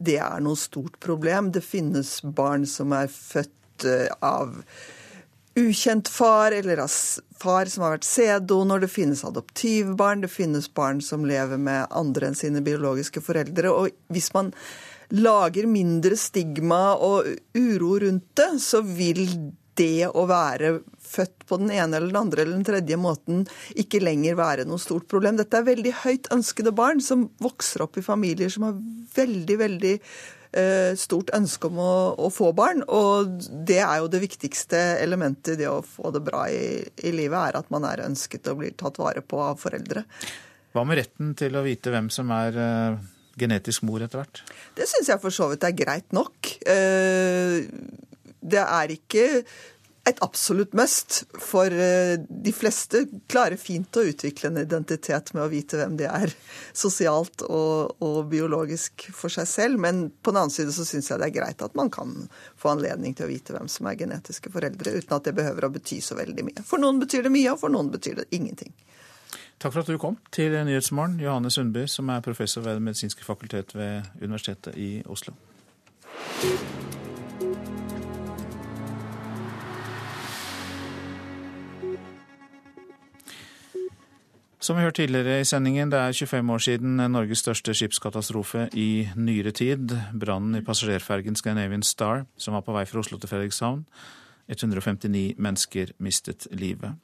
det er noe stort problem. Det finnes barn som er født eh, av ukjent far, eller av far som har vært sæddonor. Det finnes adoptivbarn, det finnes barn som lever med andre enn sine biologiske foreldre. Og hvis man lager mindre stigma og uro rundt det, så vil det å være født på den ene eller den andre eller den tredje måten ikke lenger være noe stort problem. Dette er veldig høyt ønskede barn som vokser opp i familier som har veldig, veldig eh, stort ønske om å, å, få barn. Og det er jo det viktigste elementet i det å få det bra i, i livet, er at man er ønsket og blir tatt vare på av foreldre. Hva med retten til å vite hvem som er uh, genetisk mor etter hvert? Det syns jeg for så vidt er greit nok. Uh, det er ikke et absolutt must, for uh, de fleste klarer fint å utvikle en identitet med å vite hvem de er, sosialt og, og biologisk for seg selv. Men på den annen side så syns jeg det er greit at man kan få anledning til å vite hvem som er genetiske foreldre, uten at det behøver å bety så veldig mye. For noen betyr det mye, og for noen betyr det ingenting. Takk for at du kom til Nyhetsmorgen, Johanne Sundby, som er professor ved Det medisinske fakultet ved Universitetet i Oslo. Som vi hørte tidligere i sendingen, det er 25 år siden Norges største skipskatastrofe i nyere tid. Brannen i passasjerfergen Scandinavian Star, som var på vei fra Oslo til Fredrikshavn. 159 mennesker mistet livet.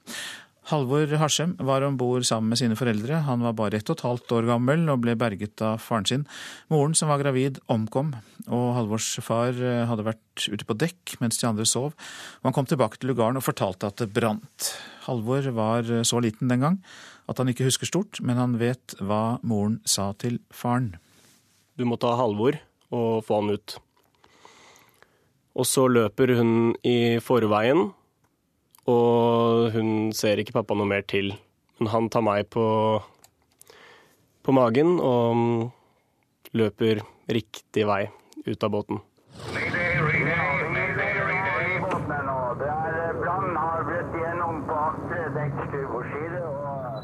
Halvor Harsem var om bord sammen med sine foreldre. Han var bare ett og et halvt år gammel og ble berget av faren sin. Moren, som var gravid, omkom, og Halvors far eh, hadde vært ute på dekk mens de andre sov. Og han kom tilbake til lugaren og fortalte at det brant. Halvor var eh, så liten den gang at han ikke husker stort, men han vet hva moren sa til faren. Du må ta Halvor og få han ut. Og så løper hun i forveien og hun ser ikke pappa noe mer til. Men han tar meg på, på magen og løper riktig vei ut av båten.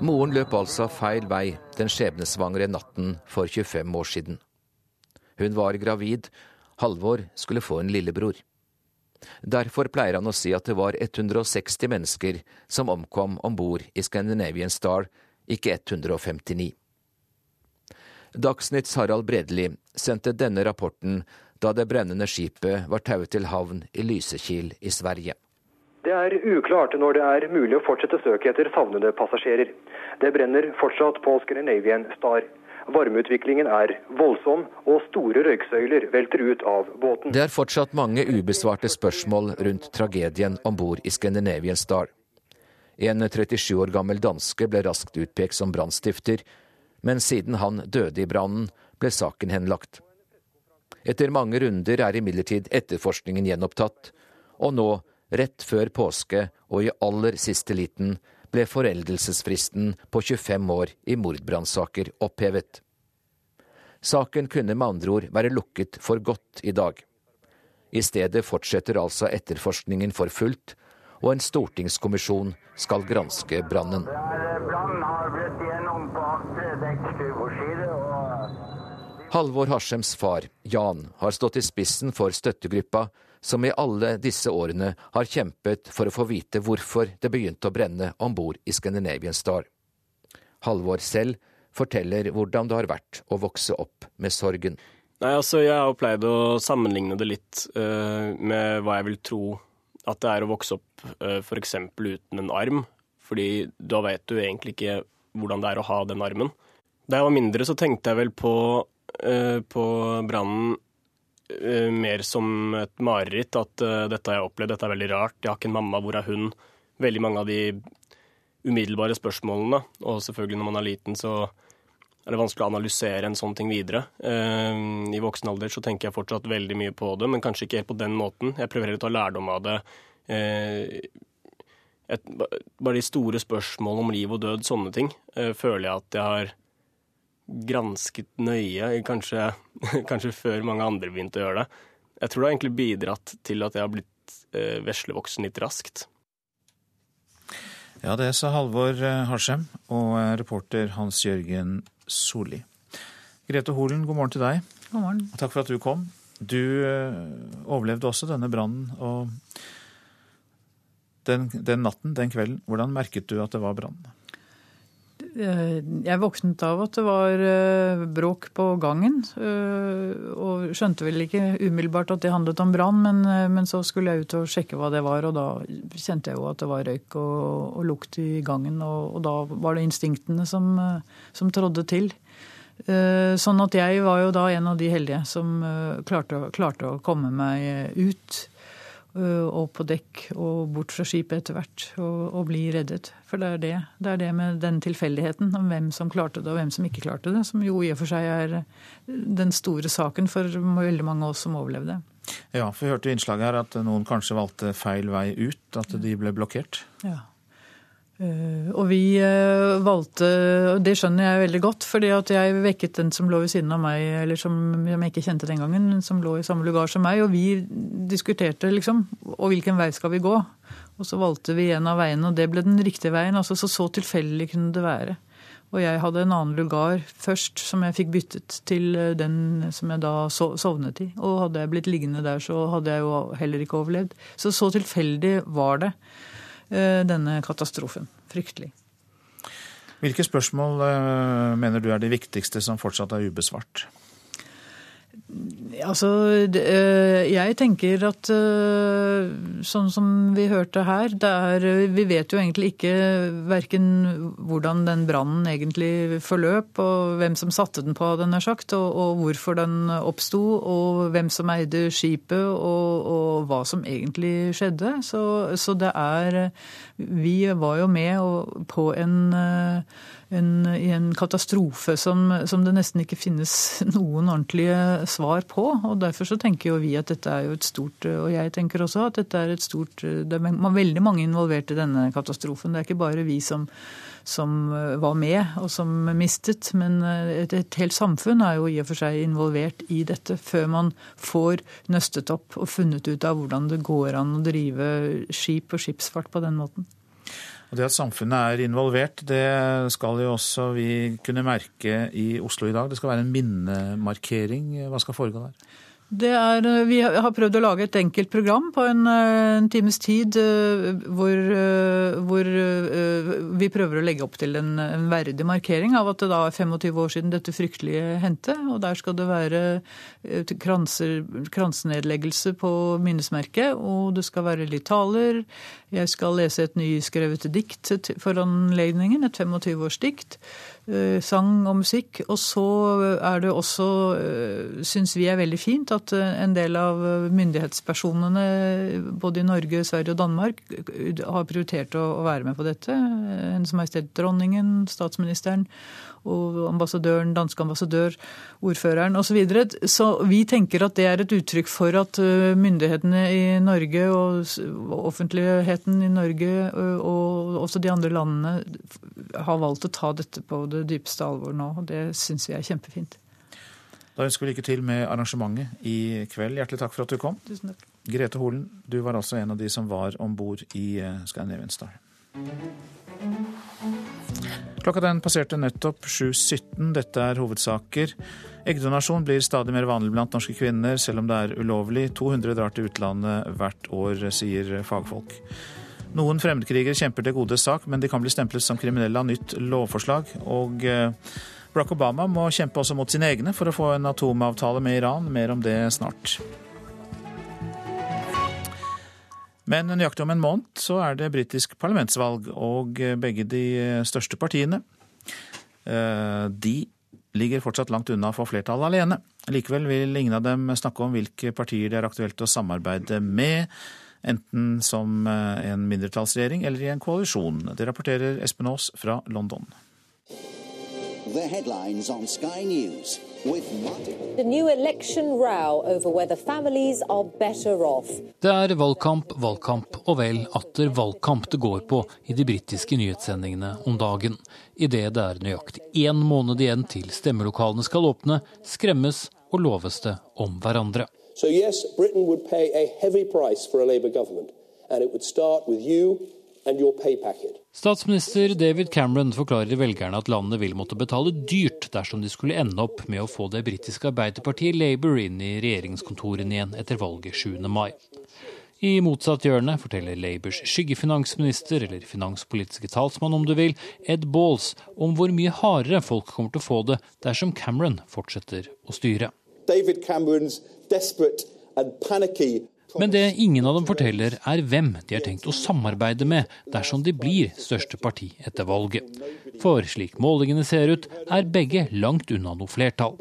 Moren løp altså feil vei den skjebnesvangre natten for 25 år siden. Hun var gravid. Halvor skulle få en lillebror. Derfor pleier han å si at det var 160 mennesker som omkom om bord i Scandinavian Star, ikke 159. Dagsnytts Harald Bredeli sendte denne rapporten da det brennende skipet var tauet til havn i Lysekil i Sverige. Det er uklart når det er mulig å fortsette søket etter savnede passasjerer. Det brenner fortsatt på Scandinavian Star. Varmeutviklingen er voldsom, og store røyksøyler velter ut av båten. Det er fortsatt mange ubesvarte spørsmål rundt tragedien om bord i Scandinavian Star. En 37 år gammel danske ble raskt utpekt som brannstifter, men siden han døde i brannen, ble saken henlagt. Etter mange runder er imidlertid etterforskningen gjenopptatt, og nå, rett før påske og i aller siste liten, ble foreldelsesfristen på 25 år i mordbrannsaker opphevet. Saken kunne med andre ord være lukket for godt i dag. I stedet fortsetter altså etterforskningen for fullt, og en stortingskommisjon skal granske brannen. Halvor Harsems far, Jan, har stått i spissen for støttegruppa som i alle disse årene har kjempet for å få vite hvorfor det begynte å brenne om bord i Scandinavian Star. Halvor selv forteller hvordan det har vært å vokse opp med sorgen. Nei, altså Jeg har pleid å sammenligne det litt uh, med hva jeg vil tro at det er å vokse opp uh, eh, f.eks. uten en arm. Fordi da vet du egentlig ikke hvordan det er å ha den armen. Da jeg var mindre, så tenkte jeg vel på, uh, på brannen mer som et mareritt. At uh, dette har jeg opplevd, dette er veldig rart. Jeg har ikke en mamma, hvor er hun? Veldig mange av de umiddelbare spørsmålene. Og selvfølgelig når man er liten, så er det vanskelig å analysere en sånn ting videre. Uh, I voksen alder så tenker jeg fortsatt veldig mye på det, men kanskje ikke helt på den måten. Jeg prøver å ta lærdom av det. Et, bare de store spørsmålene om liv og død, sånne ting, føler jeg at jeg har gransket nøye, kanskje, kanskje, før mange andre begynte å gjøre det. Jeg tror det har egentlig bidratt til at jeg har blitt eh, veslevoksen litt raskt. Ja, det sa Halvor eh, Harsem og eh, reporter Hans Jørgen Solli. Grete Holen, god morgen til deg. God morgen. Takk for at du kom. Du eh, overlevde også denne brannen. og den, den natten, den kvelden, hvordan merket du at det var brann? Eh, jeg våknet av at det var eh, bråk på gangen. eh, Og skjønte vel ikke umiddelbart at det handlet om brann, men, men så skulle jeg ut og sjekke hva det var, og da kjente jeg jo at det var røyk og, og lukt i gangen. Og, og da var det instinktene som, som trådde til. Sånn at jeg var jo da en av de heldige som klarte, klarte å komme meg ut. Eh, Og på dekk og bort fra skipet etter hvert, og, og bli reddet. For det er det. Det er det med den tilfeldigheten om hvem som klarte det og hvem som ikke klarte det, som jo i og for seg er den store saken for veldig mange av oss som overlevde. Ja, for vi hørte i innslaget her at noen kanskje valgte feil vei ut, at de ble blokkert. Ja. Eh, og vi eh, valgte, og det skjønner jeg veldig godt, fordi at jeg vekket den som lå ved siden av meg, eller som jeg ikke kjente den gangen, som lå i samme lugar som meg, og vi diskuterte liksom, og hvilken vei skal vi gå? Og så valgte vi en av veiene, og det ble den riktige veien. altså Så så tilfeldig kunne det være. Og jeg hadde en annen lugar først, som jeg fikk byttet til eh, den som jeg da sovnet i. Og hadde jeg blitt liggende der, så hadde jeg jo heller ikke overlevd. Så så tilfeldig var det, denne katastrofen. Fryktelig. Hvilke spørsmål mener du er de viktigste som fortsatt er ubesvart? Altså, jeg tenker at sånn som vi hørte her, det er Vi vet jo egentlig ikke verken hvordan den brannen egentlig forløp, og hvem som satte den på, den er sagt, og, og hvorfor den oppsto, og hvem som eide skipet, og, og hva som egentlig skjedde. Så, så, det er Vi var jo med på en en, i en katastrofe som, som, det nesten ikke finnes noen ordentlige svar på. og Derfor så tenker jo vi at dette er jo et stort Og jeg tenker også at dette er et stort Det er veldig mange involvert i denne katastrofen. Det er ikke bare vi som, som var med og som mistet, men et, et helt samfunn er jo i og for seg involvert i dette før man får nøstet opp og funnet ut av hvordan det går an å drive skip og skipsfart på den måten. Og Det at samfunnet er involvert, det skal jo også vi kunne merke i Oslo i dag. Det skal være en minnemarkering. Hva skal foregå der? Er, vi har prøvd å lage et enkelt program på en, en times tid hvor, hvor, vi prøver å legge opp til en, en, verdig markering av at det da er 25 år siden dette fryktelige hendte. Og der skal det være kranser, kransenedleggelse på minnesmerket, og det skal være litt taler. Jeg skal lese et nyskrevet dikt for anledningen, et 25-årsdikt. Sang og musikk. Og så er det også, syns vi er veldig fint, at en del av myndighetspersonene både i Norge, Sverige og Danmark har prioritert å være med på dette. Hennes Majestet Dronningen, statsministeren og ambassadøren, danske ambassadør, ordføreren osv. Så, videre. så vi tenker at det er et uttrykk for at myndighetene i Norge og offentligheten i Norge og også de andre landene har valgt å ta dette på det dypeste alvor nå. og Det syns vi er kjempefint. Da ønsker vi lykke til med arrangementet i kveld. Hjertelig takk for at du kom. Tusen takk. Grete Holen, du var altså en av de som var om bord i Scandinavian Star. Klokka den passerte nettopp 7.17. Dette er hovedsaker. Eggdonasjon blir stadig mer vanlig blant norske kvinner, selv om det er ulovlig. 200 drar til utlandet hvert år, sier fagfolk. Noen fremmedkrigere kjemper til gode sak, men de kan bli stemplet som kriminelle av nytt lovforslag. Og Barack Obama må kjempe også mot sine egne for å få en atomavtale med Iran. Mer om det snart. Men nøyaktig om en måned så er det britisk parlamentsvalg, og begge de største partiene de ligger fortsatt langt unna å få flertall alene. Likevel vil ingen av dem snakke om hvilke partier det er aktuelt å samarbeide med, enten som en mindretallsregjering eller i en koalisjon. Det rapporterer Espen Aas fra London. The headlines on Sky News. The new election row over whether families are better off. Det er valgkamp, valgkamp og vel atter valgkamp det går på i de britiske nyhetssendingene om dagen. Idet det er nøyaktig én måned igjen til stemmelokalene skal åpne, skremmes og loves det om hverandre. So yes, Britain would pay a heavy price for a Labour government, and it would start with you Statsminister David Cameron forklarer velgerne at landet vil måtte betale dyrt dersom de skulle ende opp med å få det britiske arbeiderpartiet Labour inn i regjeringskontorene igjen etter valget 7. mai. I motsatt hjørne forteller Labours skyggefinansminister, eller finanspolitiske talsmann om du vil, Ed Balls, om hvor mye hardere folk kommer til å få det dersom Cameron fortsetter å styre. David Cameron's desperate and panicky men det ingen av dem forteller, er hvem de har tenkt å samarbeide med dersom de blir største parti etter valget. For slik målingene ser ut, er begge langt unna noe flertall.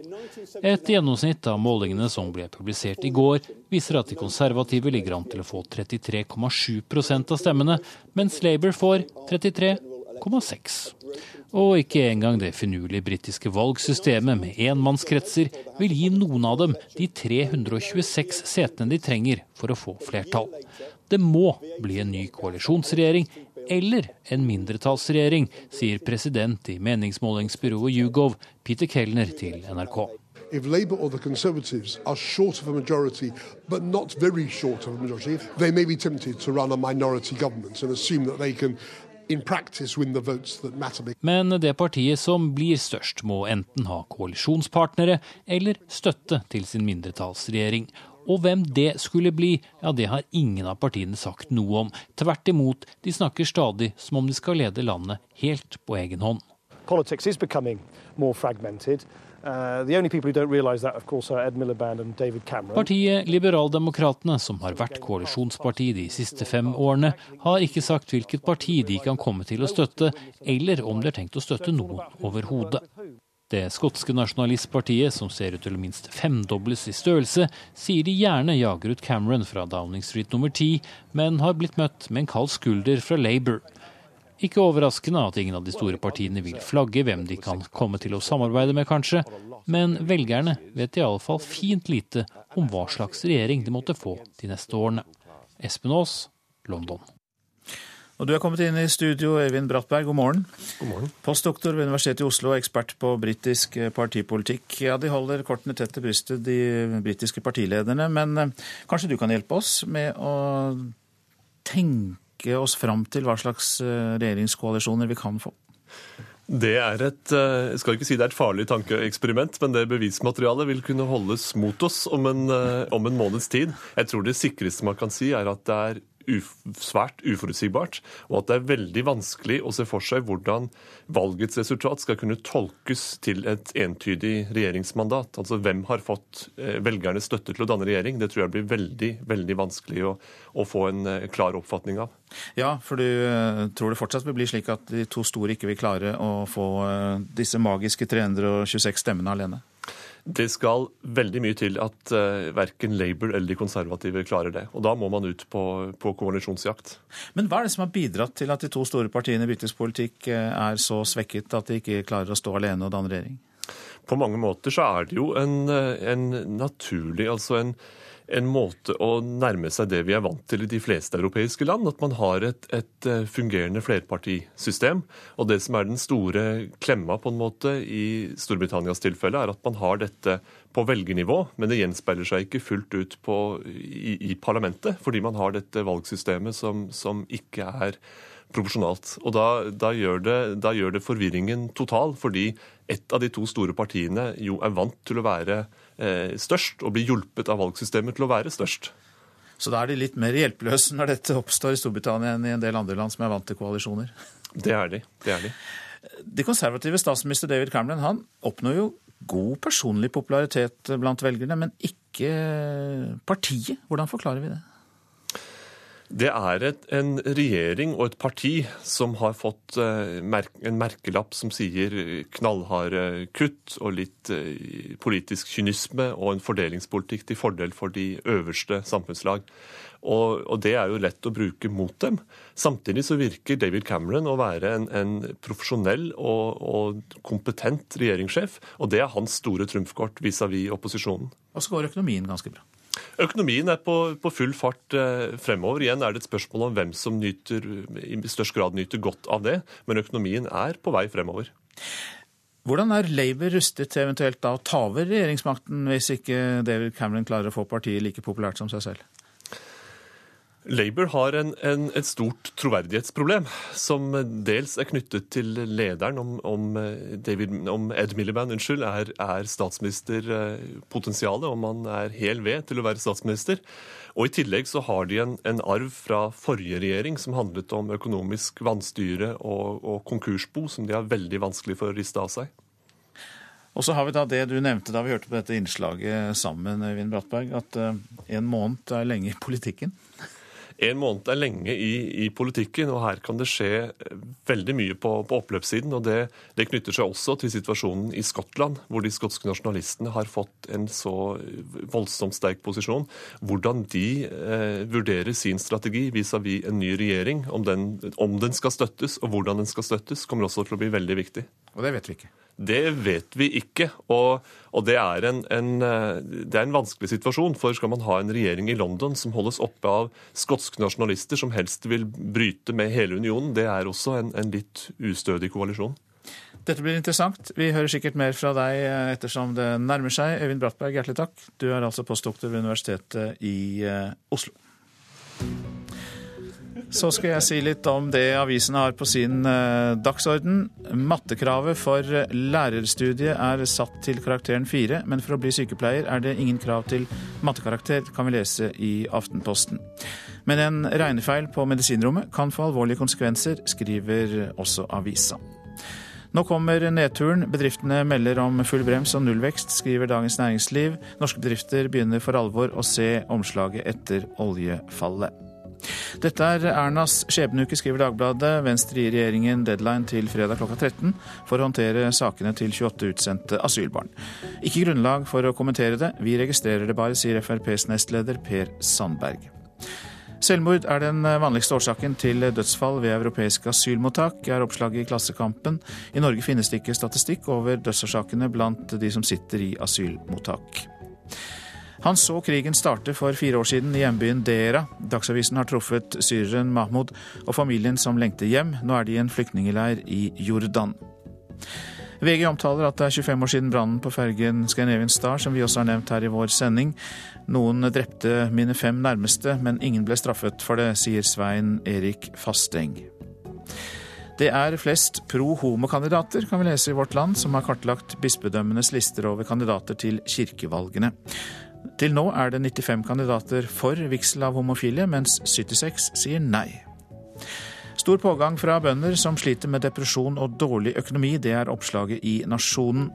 Et gjennomsnitt av målingene som ble publisert i går, viser at de konservative ligger an til å få 33,7% av stemmene, mens Labour får 33,6 og ikke engang det finurlige britiske valgsystemet med enmannskretser vil gi noen av dem de 326 setene de trenger for å få flertall. Det må bli en ny koalisjonsregjering eller en mindretallsregjering, sier president i meningsmålingsbyrået Yougov, Peter Kellner, til NRK. If Labour or the Conservatives are short of a majority, but not very short of a majority, they may be tempted to run a minority government and assume that they can men det partiet som blir størst, må enten ha koalisjonspartnere eller støtte til sin mindretallsregjering. Og hvem det skulle bli, ja det har ingen av partiene sagt noe om. Tvert imot, de snakker stadig som om de skal lede landet helt på egen hånd. Politics is becoming more fragmented. Uh, Partiet Liberaldemokratene, som har vært koalisjonsparti de siste fem årene, har ikke sagt hvilket parti de kan komme til å støtte, eller om de har tenkt å støtte noen overhodet. Det skotske nasjonalistpartiet, som ser ut til å minst femdobles i størrelse, sier de gjerne jager ut Cameron fra Downing Street nummer ti, men har blitt møtt med en kald skulder fra Labour. Ikke overraskende at ingen av de store partiene vil flagge hvem de kan komme til å samarbeide med, kanskje, men velgerne vet iallfall fint lite om hva slags regjering de måtte få de neste årene. Espen Aas, London. Og Du er kommet inn i studio, Øyvind Brattberg, god morgen. God morgen. Postdoktor ved Universitetet i Oslo og ekspert på britisk partipolitikk. Ja, De holder kortene tett til brystet, de britiske partilederne. Men eh, kanskje du kan hjelpe oss med å tenke tenke oss fram til hva slags eh, regjeringskoalisjoner vi kan få? Det er et eh, jeg skal ikke si det er et farlig tankeeksperiment, men det bevismaterialet vil kunne holdes mot oss om en, eh, om en måneds tid. Jeg tror det sikreste man kan si, er at det er svært uforutsigbart, og at det er veldig vanskelig å se for seg hvordan valgets resultat skal kunne tolkes til et entydig regjeringsmandat. Altså hvem har fått eh, velgernes støtte til å danne regjering? Det tror jeg blir veldig, veldig vanskelig å, å få en eh, klar oppfatning av. Ja, for du eh, tror det fortsatt vil bli slik at de to store ikke vil klare å få disse magiske 326 stemmene alene? Det skal veldig mye til at uh, verken Labour eller de konservative klarer det. Og da må man ut på, på koalisjonsjakt. Men hva er det som har bidratt til at de to store partiene i britisk politikk eh, er så svekket at de ikke klarer å stå alene og danne regjering? På mange måter så er det jo en, eh, en naturlig, altså en en måte å nærme seg det vi er vant til i de fleste europeiske land. At man har et, et, eh, fungerende flerpartisystem. Og det som er den store klemma på en måte i Storbritannias tilfelle, er at man har dette på velgernivå, men det gjenspeiler seg ikke fullt ut på, i, i, parlamentet. Fordi man har dette valgsystemet som, som ikke er proporsjonalt. Og da, da, gjør det, da, gjør det, forvirringen total, fordi ett av de to store partiene jo er vant til å være størst, og blir hjulpet av valgsystemet til å være størst. Så da er de litt mer hjelpeløse når dette oppstår i Storbritannia enn i en del andre land som er vant til koalisjoner? Det er de. Det er de. De konservative statsminister David Cameron han oppnår jo god personlig popularitet blant velgerne, men ikke partiet. Hvordan forklarer vi det? Det er et, en regjering og et parti som har fått uh, en merkelapp som sier knallharde kutt og litt uh, politisk kynisme og en fordelingspolitikk til fordel for de øverste samfunnslag. Og, og, det er jo lett å bruke mot dem. Samtidig så virker David Cameron å være en, en profesjonell og, og, kompetent regjeringssjef, og det er hans store trumfkort vis-à-vis -vis opposisjonen. Og så går økonomien ganske bra. Økonomien er på, på, full fart eh, fremover. Igjen er det et spørsmål om hvem som nyter, i størst grad nyter godt av det, men økonomien er på vei fremover. Hvordan er Labour rustet til eventuelt da å ta over regjeringsmakten hvis ikke David Cameron klarer å få partiet like populært som seg selv? Labour har en, en, et stort troverdighetsproblem, som dels er knyttet til lederen, om, om, David, om Ed Miliband unnskyld, er, er statsministerpotensialet, om han er hel ved til å være statsminister. Og I tillegg så har de en, en arv fra forrige regjering som handlet om økonomisk vanstyre og, og konkursbo, som de har veldig vanskelig for å riste av seg. Og så har vi da det du nevnte da vi hørte på dette innslaget sammen, Øyvind Brattberg, at uh, en måned er lenge i politikken. En måned er lenge i, i, politikken, og her kan det skje veldig mye på, på oppløpssiden. og det, det, knytter seg også til situasjonen i Skottland, hvor de skotske nasjonalistene har fått en så voldsomt sterk posisjon. Hvordan de eh, vurderer sin strategi vis-à-vis -vis en ny regjering, om den, om den skal støttes og hvordan den skal støttes, kommer også til å bli veldig viktig. Og det vet vi ikke. Det vet vi ikke. Og, og det, er en, en, eh, det, er en, vanskelig situasjon. For skal man ha en regjering i London som holdes oppe av skotske nasjonalister som helst vil bryte med hele unionen, det er også en, en litt ustødig koalisjon. Dette blir interessant. Vi hører sikkert mer fra deg eh, ettersom det nærmer seg. Øyvind Brattberg, hjertelig takk. Du er altså postdoktor ved Universitetet i eh, Oslo. Så skal jeg si litt om det avisene har på sin eh, dagsorden. Mattekravet for lærerstudiet er satt til karakteren fire, men for å bli sykepleier er det ingen krav til mattekarakter, kan vi lese i Aftenposten. Men en regnefeil på medisinrommet kan få alvorlige konsekvenser, skriver også avisa. Nå kommer nedturen. Bedriftene melder om full brems og nullvekst, skriver Dagens Næringsliv. Norske bedrifter begynner for alvor å se omslaget etter oljefallet. Dette er Ernas skjebneuke, skriver Dagbladet. Venstre gir regjeringen deadline til fredag klokka 13 for å håndtere sakene til 28 utsendte asylbarn. Ikke grunnlag for å kommentere det, vi registrerer det bare, sier FrPs nestleder Per Sandberg. Selvmord er den vanligste årsaken til dødsfall ved europeiske asylmottak, er oppslaget i Klassekampen. I Norge finnes det ikke statistikk over dødsårsakene blant de som sitter i asylmottak. Han så krigen starte for fire år siden i hjembyen Dera. Dagsavisen har truffet syreren Mahmoud og familien som lengter hjem. Nå er de i en flyktningeleir i Jordan. VG omtaler at det er 25 år siden brannen på fergen Scandinavian Star, som vi også har nevnt her i vår sending. Noen drepte mine fem nærmeste, men ingen ble straffet for det, sier Svein Erik Fasteng. Det er flest pro homo-kandidater, kan vi lese i Vårt Land, som har kartlagt bispedømmenes lister over kandidater til kirkevalgene. Til nå er det 95 kandidater for vigsel av homofile, mens 76 sier nei. Stor pågang fra bønder som sliter med depresjon og dårlig økonomi. Det er oppslaget i Nasjonen.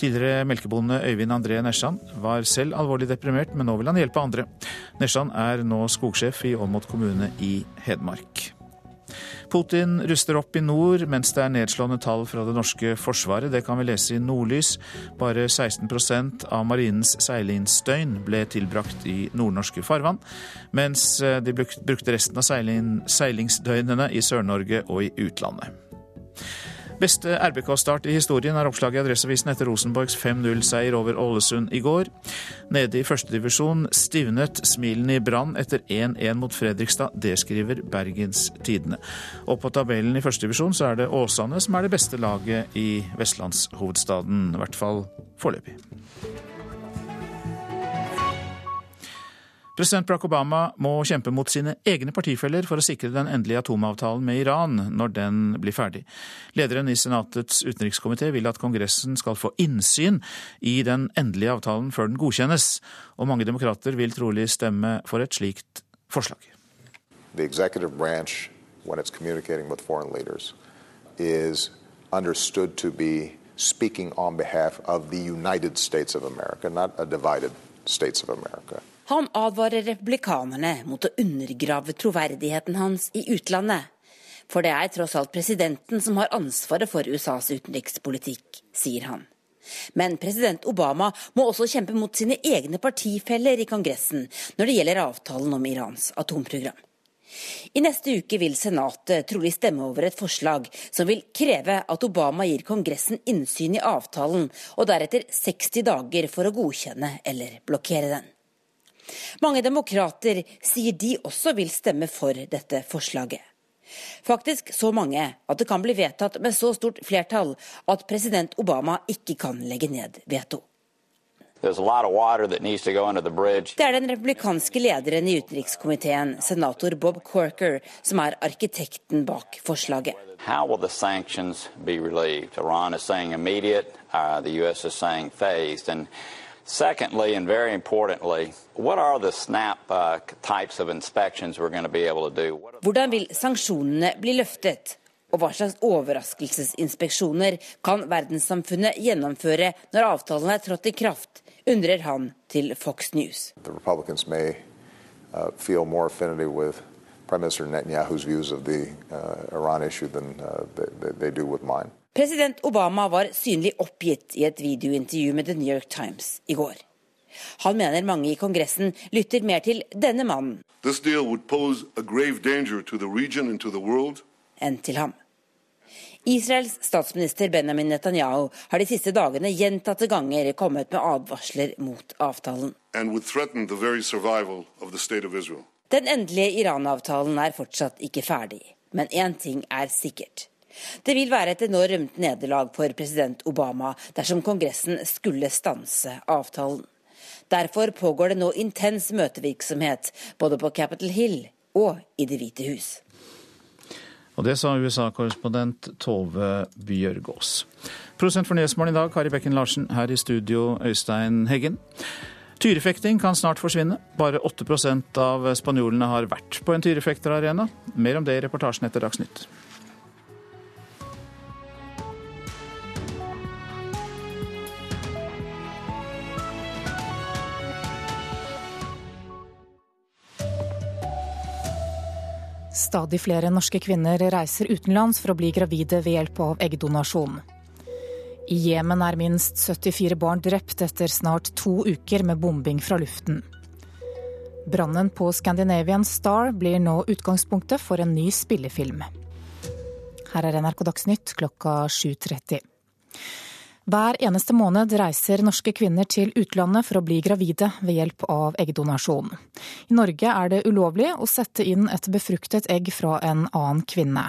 Tidligere melkebonde Øyvind André Nesjan var selv alvorlig deprimert, men nå vil han hjelpe andre. Nesjan er nå skogsjef i Åmot kommune i Hedmark. Putin ruster opp i nord, mens det er nedslående tall fra det norske forsvaret. Det kan vi lese i Nordlys. Bare 16% av marinens seilingsdøgn ble tilbrakt i nordnorske farvann, mens eh, de brukte resten av seilingsdøgnene i Sør-Norge og i utlandet. Beste RBK-start i historien er oppslaget i Adresseavisen etter Rosenborgs 5-0-seier over Ålesund i går. Nede i førstedivisjon stivnet smilene i Brann etter 1-1 mot Fredrikstad. Det skriver Bergens Tidende. Og på tabellen i førstedivisjon så er det Åsane som er det beste laget i vestlandshovedstaden, i hvert fall foreløpig. President Barack Obama må kjempe mot sine egne partifeller for å sikre den endelige atomavtalen med Iran når den blir ferdig. Lederen i Senatets utenrikskomité vil at Kongressen skal få innsyn i den endelige avtalen før den godkjennes, og mange demokrater vil trolig stemme for et slikt forslag. The executive branch, when it's communicating with foreign leaders, is understood to be speaking on behalf of the United States of America, not a divided States of America. Han advarer republikanerne mot å undergrave troverdigheten hans i utlandet. For det er tross alt presidenten som har ansvaret for USAs utenrikspolitikk, sier han. Men president Obama må også kjempe mot sine egne partifeller i Kongressen når det gjelder avtalen om Irans atomprogram. I neste uke vil Senatet trolig stemme over et forslag som vil kreve at Obama gir Kongressen innsyn i avtalen, og deretter 60 dager for å godkjenne eller blokkere den. Mange demokrater sier de også vil stemme for dette forslaget. Faktisk så mange at det kan bli vedtatt med så stort flertall at president Obama ikke kan legge ned veto. Det er den republikanske lederen i utenrikskomiteen, senator Bob Corker, som er arkitekten bak forslaget. Iran is saying immediate, uh, the U.S. is saying phased. And secondly, and very importantly, what are the SNAP uh, types of inspections we're going to be able to do? Hvordan vil sanksjonene bli løftet? Og hva slags overraskelsesinspeksjoner kan verdenssamfunnet gjennomføre når avtalen er trådt i kraft, undrer han til Fox News. The Republicans may uh, feel more affinity with Prime Minister Netanyahu's views of the uh, Iran issue than uh, they, they do with mine. President Obama var synlig oppgitt i et videointervju med The New York Times i går. Han mener mange i Kongressen lytter mer til denne mannen enn til ham. Israels statsminister Benjamin Netanyahu har de siste dagene gjentatte ganger kommet med advarsler mot avtalen. Den endelige Iran-avtalen er fortsatt ikke ferdig, men én ting er sikkert. Det vil være et enormt nederlag for president Obama dersom Kongressen skulle stanse avtalen. Derfor pågår det nå intens møtevirksomhet både på Capitol Hill og i Det hvite hus. Og det sa USA-korrespondent Tove Bjørgaas. Prosent for Nyhetsmorgen i dag, Kari Bekken Larsen. Her i studio, Øystein Heggen. Tyrefekting kan snart forsvinne. Bare 8% av spanjolene har vært på en tyrefekterarena. Mer om det i reportasjen etter Dagsnytt. Stadig flere norske kvinner reiser utenlands for å bli gravide ved hjelp av eggdonasjon. I Jemen er minst 74 barn drept etter snart to uker med bombing fra luften. Brannen på Scandinavian Star blir nå utgangspunktet for en ny spillefilm. Her er NRK Dagsnytt klokka 7.30. Hver eneste måned reiser norske kvinner til utlandet for å bli gravide ved hjelp av eggdonasjon. I Norge er det ulovlig å sette inn et befruktet egg fra en annen kvinne.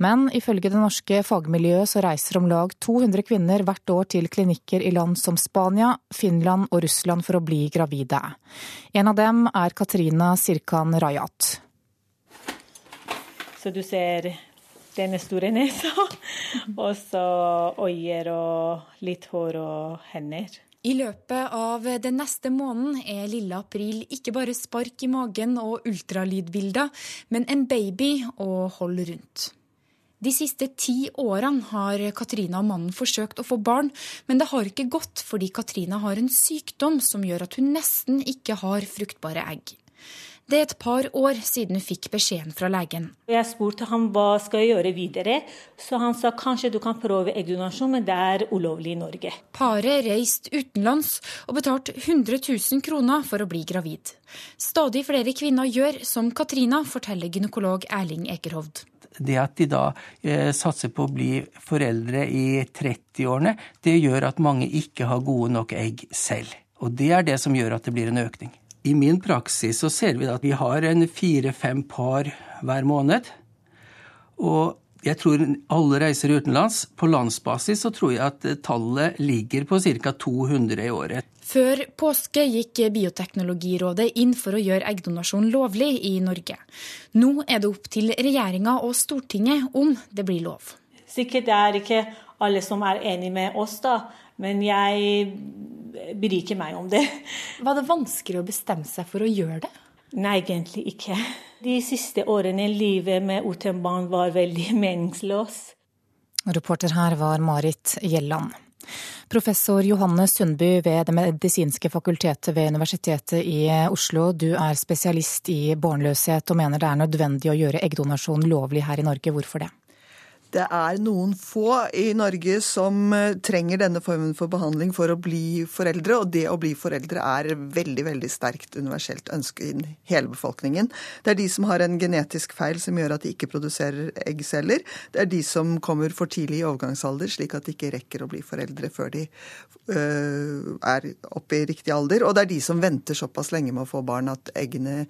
Men ifølge det norske fagmiljøet så reiser om lag 200 kvinner hvert år til klinikker i land som Spania, Finland og Russland for å bli gravide. En av dem er Katrina Sirkan Rajat. Så du ser denne store nesa. Og så øyer og litt hår og hender. I løpet av den neste måneden er lille april ikke bare spark i magen og ultralydbilder, men en baby å holde rundt. De siste ti årene har Katrina og mannen forsøkt å få barn, men det har ikke gått fordi Katrina har en sykdom som gjør at hun nesten ikke har fruktbare egg. Det er et par år siden hun fikk beskjeden fra legen. Jeg spurte ham hva skal jeg gjøre videre, så han sa kanskje du kan prøve eggdonasjon, men det er ulovlig i Norge. Paret reiste utenlands og betalte 100 000 kroner for å bli gravid. Stadig flere kvinner gjør som Katrina, forteller gynekolog Erling Ekerhovd. Det at de da eh, satser på å bli foreldre i 30-årene, det gjør at mange ikke har gode nok egg selv. Og det er det som gjør at det blir en økning. I min praksis så ser vi at vi har en fire-fem par hver måned. Og jeg tror alle reiser utenlands. På landsbasis så tror jeg at tallet ligger på ca. 200 i året. Før påske gikk Bioteknologirådet inn for å gjøre eggdonasjon lovlig i Norge. Nå er det opp til regjeringa og Stortinget om det blir lov. Sikkert er det ikke alle som er enig med oss, da. Men jeg bryr ikke meg om det. Var det vanskelig å bestemme seg for å gjøre det? Nei, egentlig ikke. De siste årene i livet med uten var veldig meningsløs. Reporter her var Marit Gjelland. Professor Johanne Sundby ved Det medisinske fakultetet ved Universitetet i Oslo. Du er spesialist i barnløshet og mener det er nødvendig å gjøre eggdonasjon lovlig her i Norge. Hvorfor det? Det er noen få i Norge som eh, trenger denne formen for behandling for å bli foreldre, og det å bli foreldre er veldig veldig sterkt universelt ønske i hele befolkningen. Det er de som har en genetisk feil som gjør at de ikke produserer eggceller. Det er de som kommer for tidlig i overgangsalder, slik at de ikke rekker å bli foreldre før de øh, er oppe i riktig alder. Og det er de som venter såpass lenge med å få barn at eggene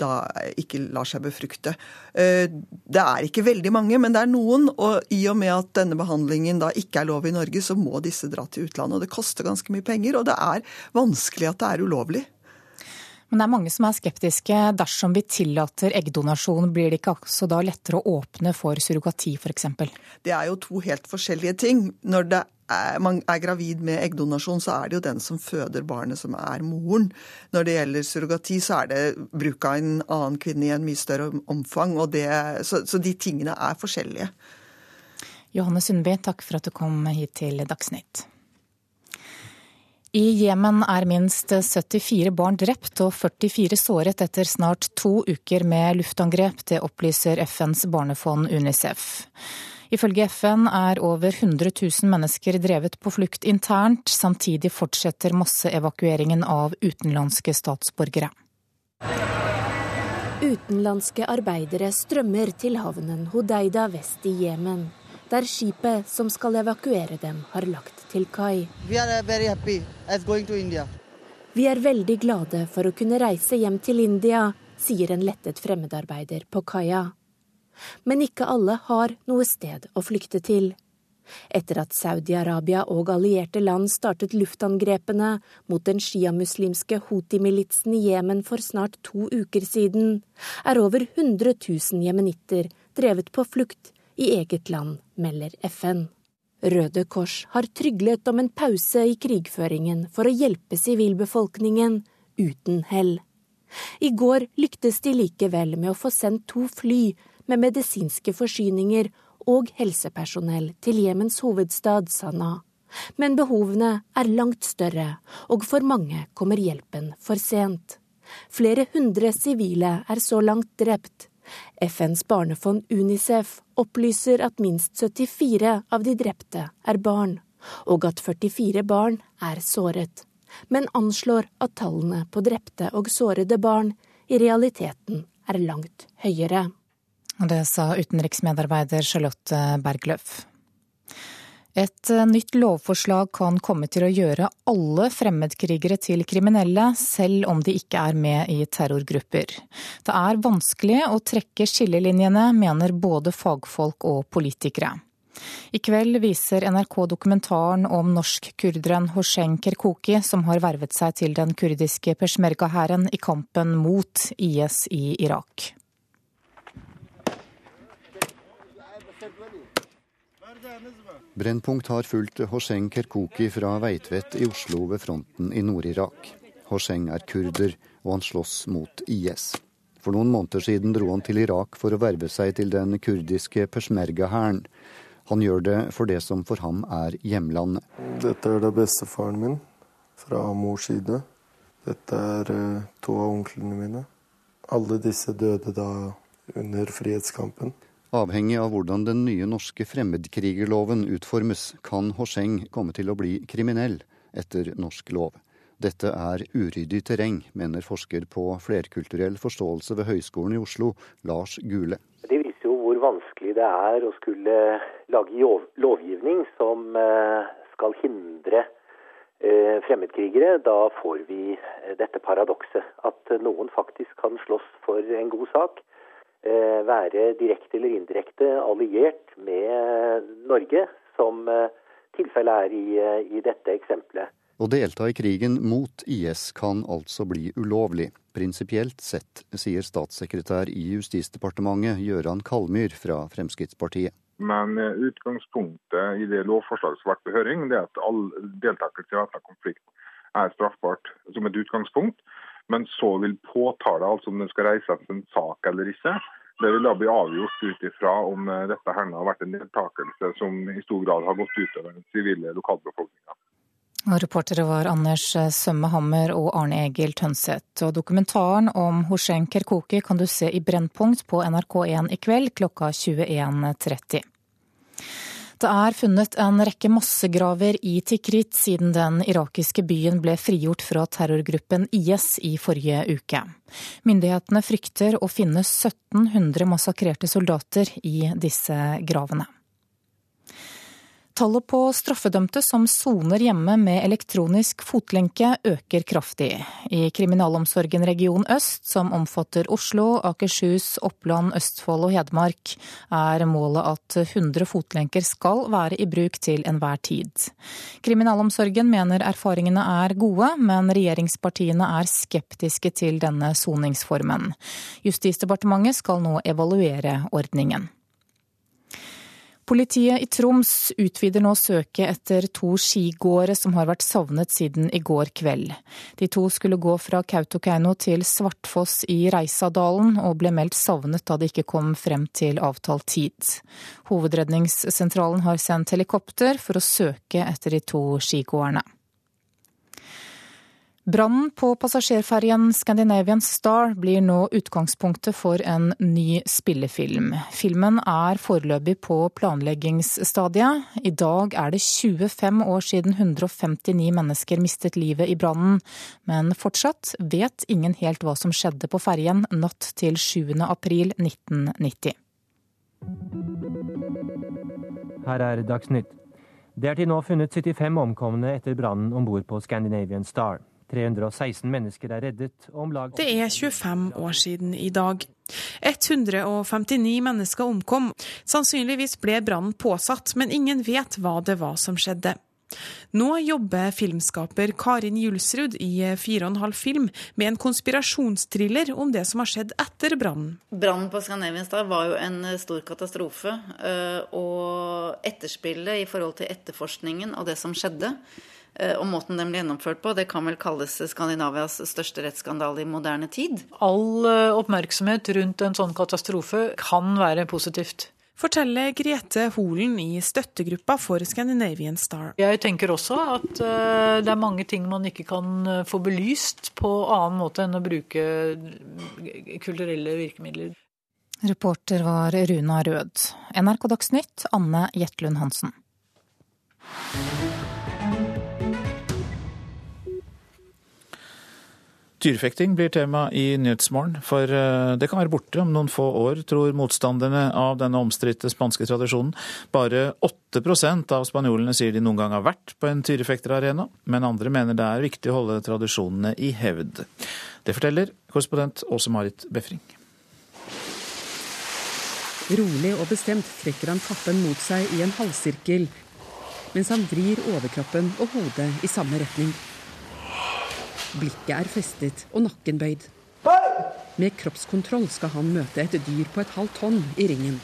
da ikke lar seg befrukte. Det er ikke veldig mange, men det er noen. Og i og med at denne behandlingen da ikke er lov i Norge, så må disse dra til utlandet. Og det koster ganske mye penger, og det er vanskelig at det er ulovlig. Men det er mange som er skeptiske. Dersom vi tillater eggdonasjon, blir det ikke også da lettere å åpne for surrogati f.eks.? Det er jo to helt forskjellige ting. Når er, man er gravid med eggdonasjon, så er det jo den som føder barnet, som er moren. Når det gjelder surrogati, så er det bruk av en annen kvinne i en mye større omfang. Det, så, så de tingene er forskjellige. Johanne Sundby, takk for at du kom hit til Dagsnytt. I Jemen er minst 74 barn drept og 44 såret etter snart to uker med luftangrep. Det opplyser FNs barnefond UNICEF. Ifølge FN er over 100 000 mennesker drevet på flukt internt. Samtidig fortsetter masseevakueringen av utenlandske statsborgere. Utenlandske arbeidere strømmer til havnen Hodeida vest i Jemen der skipet som skal evakuere dem, har lagt til kai. Vi er veldig glade for å kunne reise hjem til India, sier en lettet fremmedarbeider på kaia. Men ikke alle har noe sted å flykte til. Etter at Saudi-Arabia og allierte land startet luftangrepene mot den sjiamuslimske Houthi-militsen i Jemen for snart to uker siden, er over 100 000 jemenitter drevet på flukt i eget land, melder FN. Røde Kors har tryglet om en pause i krigføringen for å hjelpe sivilbefolkningen, uten hell. I går lyktes de likevel med å få sendt to fly med medisinske forsyninger og helsepersonell til Jemens hovedstad Sanaa. Men behovene er langt større, og for mange kommer hjelpen for sent. Flere hundre sivile er så langt drept, FNs barnefond Unicef opplyser at minst 74 av de drepte er barn, og at 44 barn er såret, men anslår at tallene på drepte og sårede barn i realiteten er langt høyere. Det sa utenriksmedarbeider Charlotte Bergløf. Et eh, nytt lovforslag kan komme til å gjøre alle fremmedkrigere til kriminelle, selv om de ikke er med i terrorgrupper. Det er vanskelig å trekke skillelinjene, mener både fagfolk og politikere. I kveld viser NRK dokumentaren om norsk-kurderen Hoshen Kerkoki, som har vervet seg til den kurdiske peshmerga-hæren i kampen mot IS i Irak. Brennpunkt har fulgt Hosheng Kerkoki fra Veitvet i Oslo ved fronten i Nord-Irak. Hosheng er kurder, og han slåss mot IS. For noen måneder siden dro han til Irak for å verve seg til den kurdiske peshmerga-hæren. Han gjør det for det som for ham er hjemlandet. Dette er det bestefaren min fra mors side. Dette er eh, to av onklene mine. Alle disse døde da under frihetskampen. Avhengig av hvordan den nye norske fremmedkrigerloven utformes, kan Hosheng komme til å bli kriminell etter norsk lov. Dette er uryddig terreng, mener forsker på flerkulturell forståelse ved Høgskolen i Oslo, Lars Gule. Det viser jo hvor vanskelig det er å skulle lage lovgivning som eh, skal hindre eh, fremmedkrigere. Da får vi eh, dette paradokset at noen faktisk kan slåss for en god sak være direkte eller indirekte alliert med Norge, som eh, tilfellet er i, eh, i dette eksempelet. Å delta i krigen mot IS kan altså bli ulovlig, prinsipielt sett, sier statssekretær i Justisdepartementet Gøran Kalmyr fra Fremskrittspartiet. Men utgangspunktet i det lovforslaget som har vært på høring, det er at all deltakelse i væpna konflikt er straffbart som et utgangspunkt. Men så vil påtale, altså om det skal reises en sak eller ikke, det vil da bli avgjort ut ifra om eh, dette her har vært en deltakelse som i stor grad har gått utover den sivile lokalbefolkninga. Reportere var Anders Sømme Hammer og Arne Egil Tønseth. Dokumentaren om Hoshen Kerkoki kan du se i Brennpunkt på NRK1 i kveld klokka 21.30. Det er funnet en rekke massegraver i Tikrit siden den irakiske byen ble frigjort fra terrorgruppen IS i forrige uke. Myndighetene frykter å finne 1700 massakrerte soldater i disse gravene. Tallet på straffedømte som soner hjemme med elektronisk fotlenke øker kraftig. I Kriminalomsorgen region øst, som omfatter Oslo, Akershus, Oppland, Østfold og Hedmark, er målet at 100 fotlenker skal være i bruk til enhver tid. Kriminalomsorgen mener erfaringene er gode, men regjeringspartiene er skeptiske til denne soningsformen. Justisdepartementet skal nå evaluere ordningen. Politiet i Troms utvider nå søket etter to skigåere som har vært savnet siden i går kveld. De to skulle gå fra Kautokeino til Svartfoss i Reisadalen, og ble meldt savnet da de ikke kom frem til avtalt tid. Hovedredningssentralen har sendt helikopter for å søke etter de to skigåerne. Brannen på passasjerferjen Scandinavian Star blir nå utgangspunktet for en ny spillefilm. Filmen er foreløpig på planleggingsstadiet. I dag er det 25 år siden 159 mennesker mistet livet i brannen, men fortsatt vet ingen helt hva som skjedde på ferjen natt til 7. april 1990. Her er Dagsnytt. Det er til nå funnet 75 omkomne etter brannen om bord på Scandinavian Star. 316 mennesker er reddet. om lag... Det er 25 år siden i dag. 159 mennesker omkom. Sannsynligvis ble brannen påsatt, men ingen vet hva det var som skjedde. Nå jobber filmskaper Karin Julsrud i Fire og en halv film med en konspirasjonstriller om det som har skjedd etter brannen. Brannen på Scandinavian Star var jo en stor katastrofe. eh, Og etterspillet i forhold til etterforskningen av det som skjedde, og måten den ble gjennomført på, det kan vel kalles Skandinavias største rettsskandale i moderne tid. All eh, oppmerksomhet rundt en sånn katastrofe kan være positivt. Forteller Grete Holen i støttegruppa for Scandinavian Star. Jeg tenker også at eh, det er mange ting man ikke kan eh, få belyst på annen måte enn å bruke eh, kulturelle virkemidler. Reporter var Runa Rød. NRK Dagsnytt, Anne Jetlund Hansen. Tyrefekting blir tema i Nyhetsmorgen, for eh, det kan være borte om noen få år, tror motstanderne av denne omstridte spanske tradisjonen. Bare 8% av spanjolene sier de noen gang har vært på en tyrefekterarena, men andre mener det er viktig å holde tradisjonene i hevd. Det forteller korrespondent Åse Marit Befring. Rolig og bestemt trekker han kappen mot seg i en halvsirkel, mens han vrir overkroppen og hodet i samme retning. Blikket er festet og nakken bøyd. Med kroppskontroll skal han møte et dyr på et halvt tonn i ringen.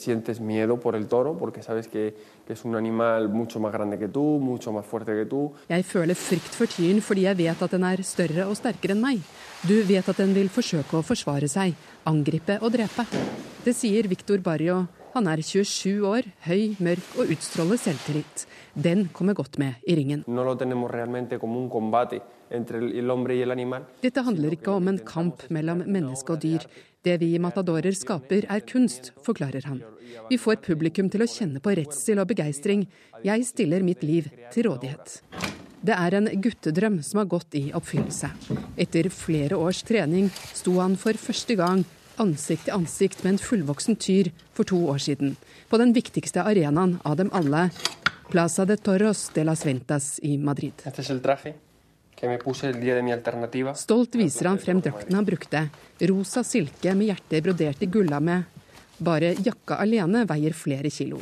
Sientes miedo por el toro porque sabes que, que es un animal mucho más grande que tú, mucho más fuerte que tú. Jeg føler frykt for tyren fordi jeg vet at den er større og sterkere enn meg. Du vet at den vil forsøke å forsvare seg, angripe og drepe. Det sier Victor Barrio. Han er 27 år, høy, mørk og utstråler selvtillit. Den kommer godt med i ringen. Dette handler ikke om en kamp mellom menneske og dyr. Det vi matadorer skaper er kunst, forklarer han. Vi får publikum til å kjenne på redsel og begeistring. Jeg stiller mitt liv til rådighet. Det er en guttedrøm som har gått i oppfyllelse. Etter flere års trening sto han for første gang ansikt til ansikt med en fullvoksen tyr for to år siden. På den viktigste arenaen av dem alle, Plaza de Toros de las Ventas i Madrid. Stolt viser han frem drakten han brukte. Rosa silke med hjertet brodert i gullamme. Bare jakka alene veier flere kilo.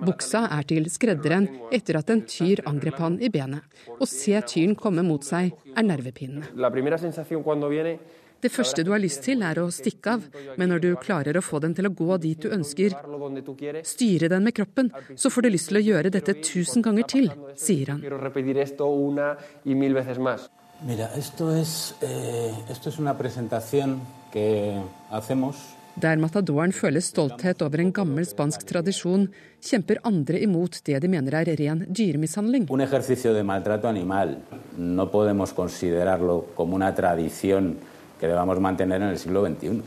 Buksa er til skredderen etter at en tyr angrep han i benet. Å se tyren komme mot seg er nervepirrende. Det første du har lyst til, er å stikke av, men når du klarer å få den til å gå dit du ønsker, styre den med kroppen, så får du lyst til å gjøre dette tusen ganger til, sier han. Mira, esto es, eh, esto es una presentación que hacemos Der matadoren føler stolthet over en gammel spansk tradisjon, kjemper andre imot det de mener er ren dyremishandling. un ejercicio de maltrato animal. No podemos considerarlo como una tradición que debamos mantener en el siglo XXI.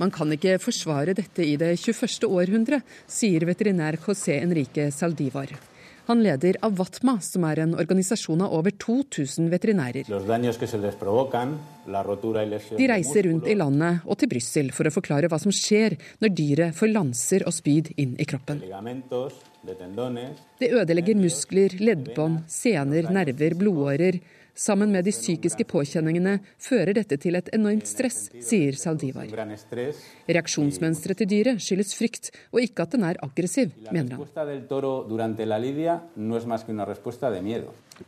Man kan ikke forsvare dette i det 21. århundre, sier veterinær José Enrique Saldivar. Han leder Avatma, som er en organisasjon av over 2000 veterinærer. De reiser rundt i landet og til Brussel for å forklare hva som skjer når dyret får lanser og spyd inn i kroppen. Det ødelegger muskler, leddbånd, sener, nerver, blodårer. Sammen med de psykiske påkjenningene fører dette til et enormt stress, sier Saldivar. Reaksjonsmønsteret til dyret skyldes frykt, og ikke at den er aggressiv, mener han.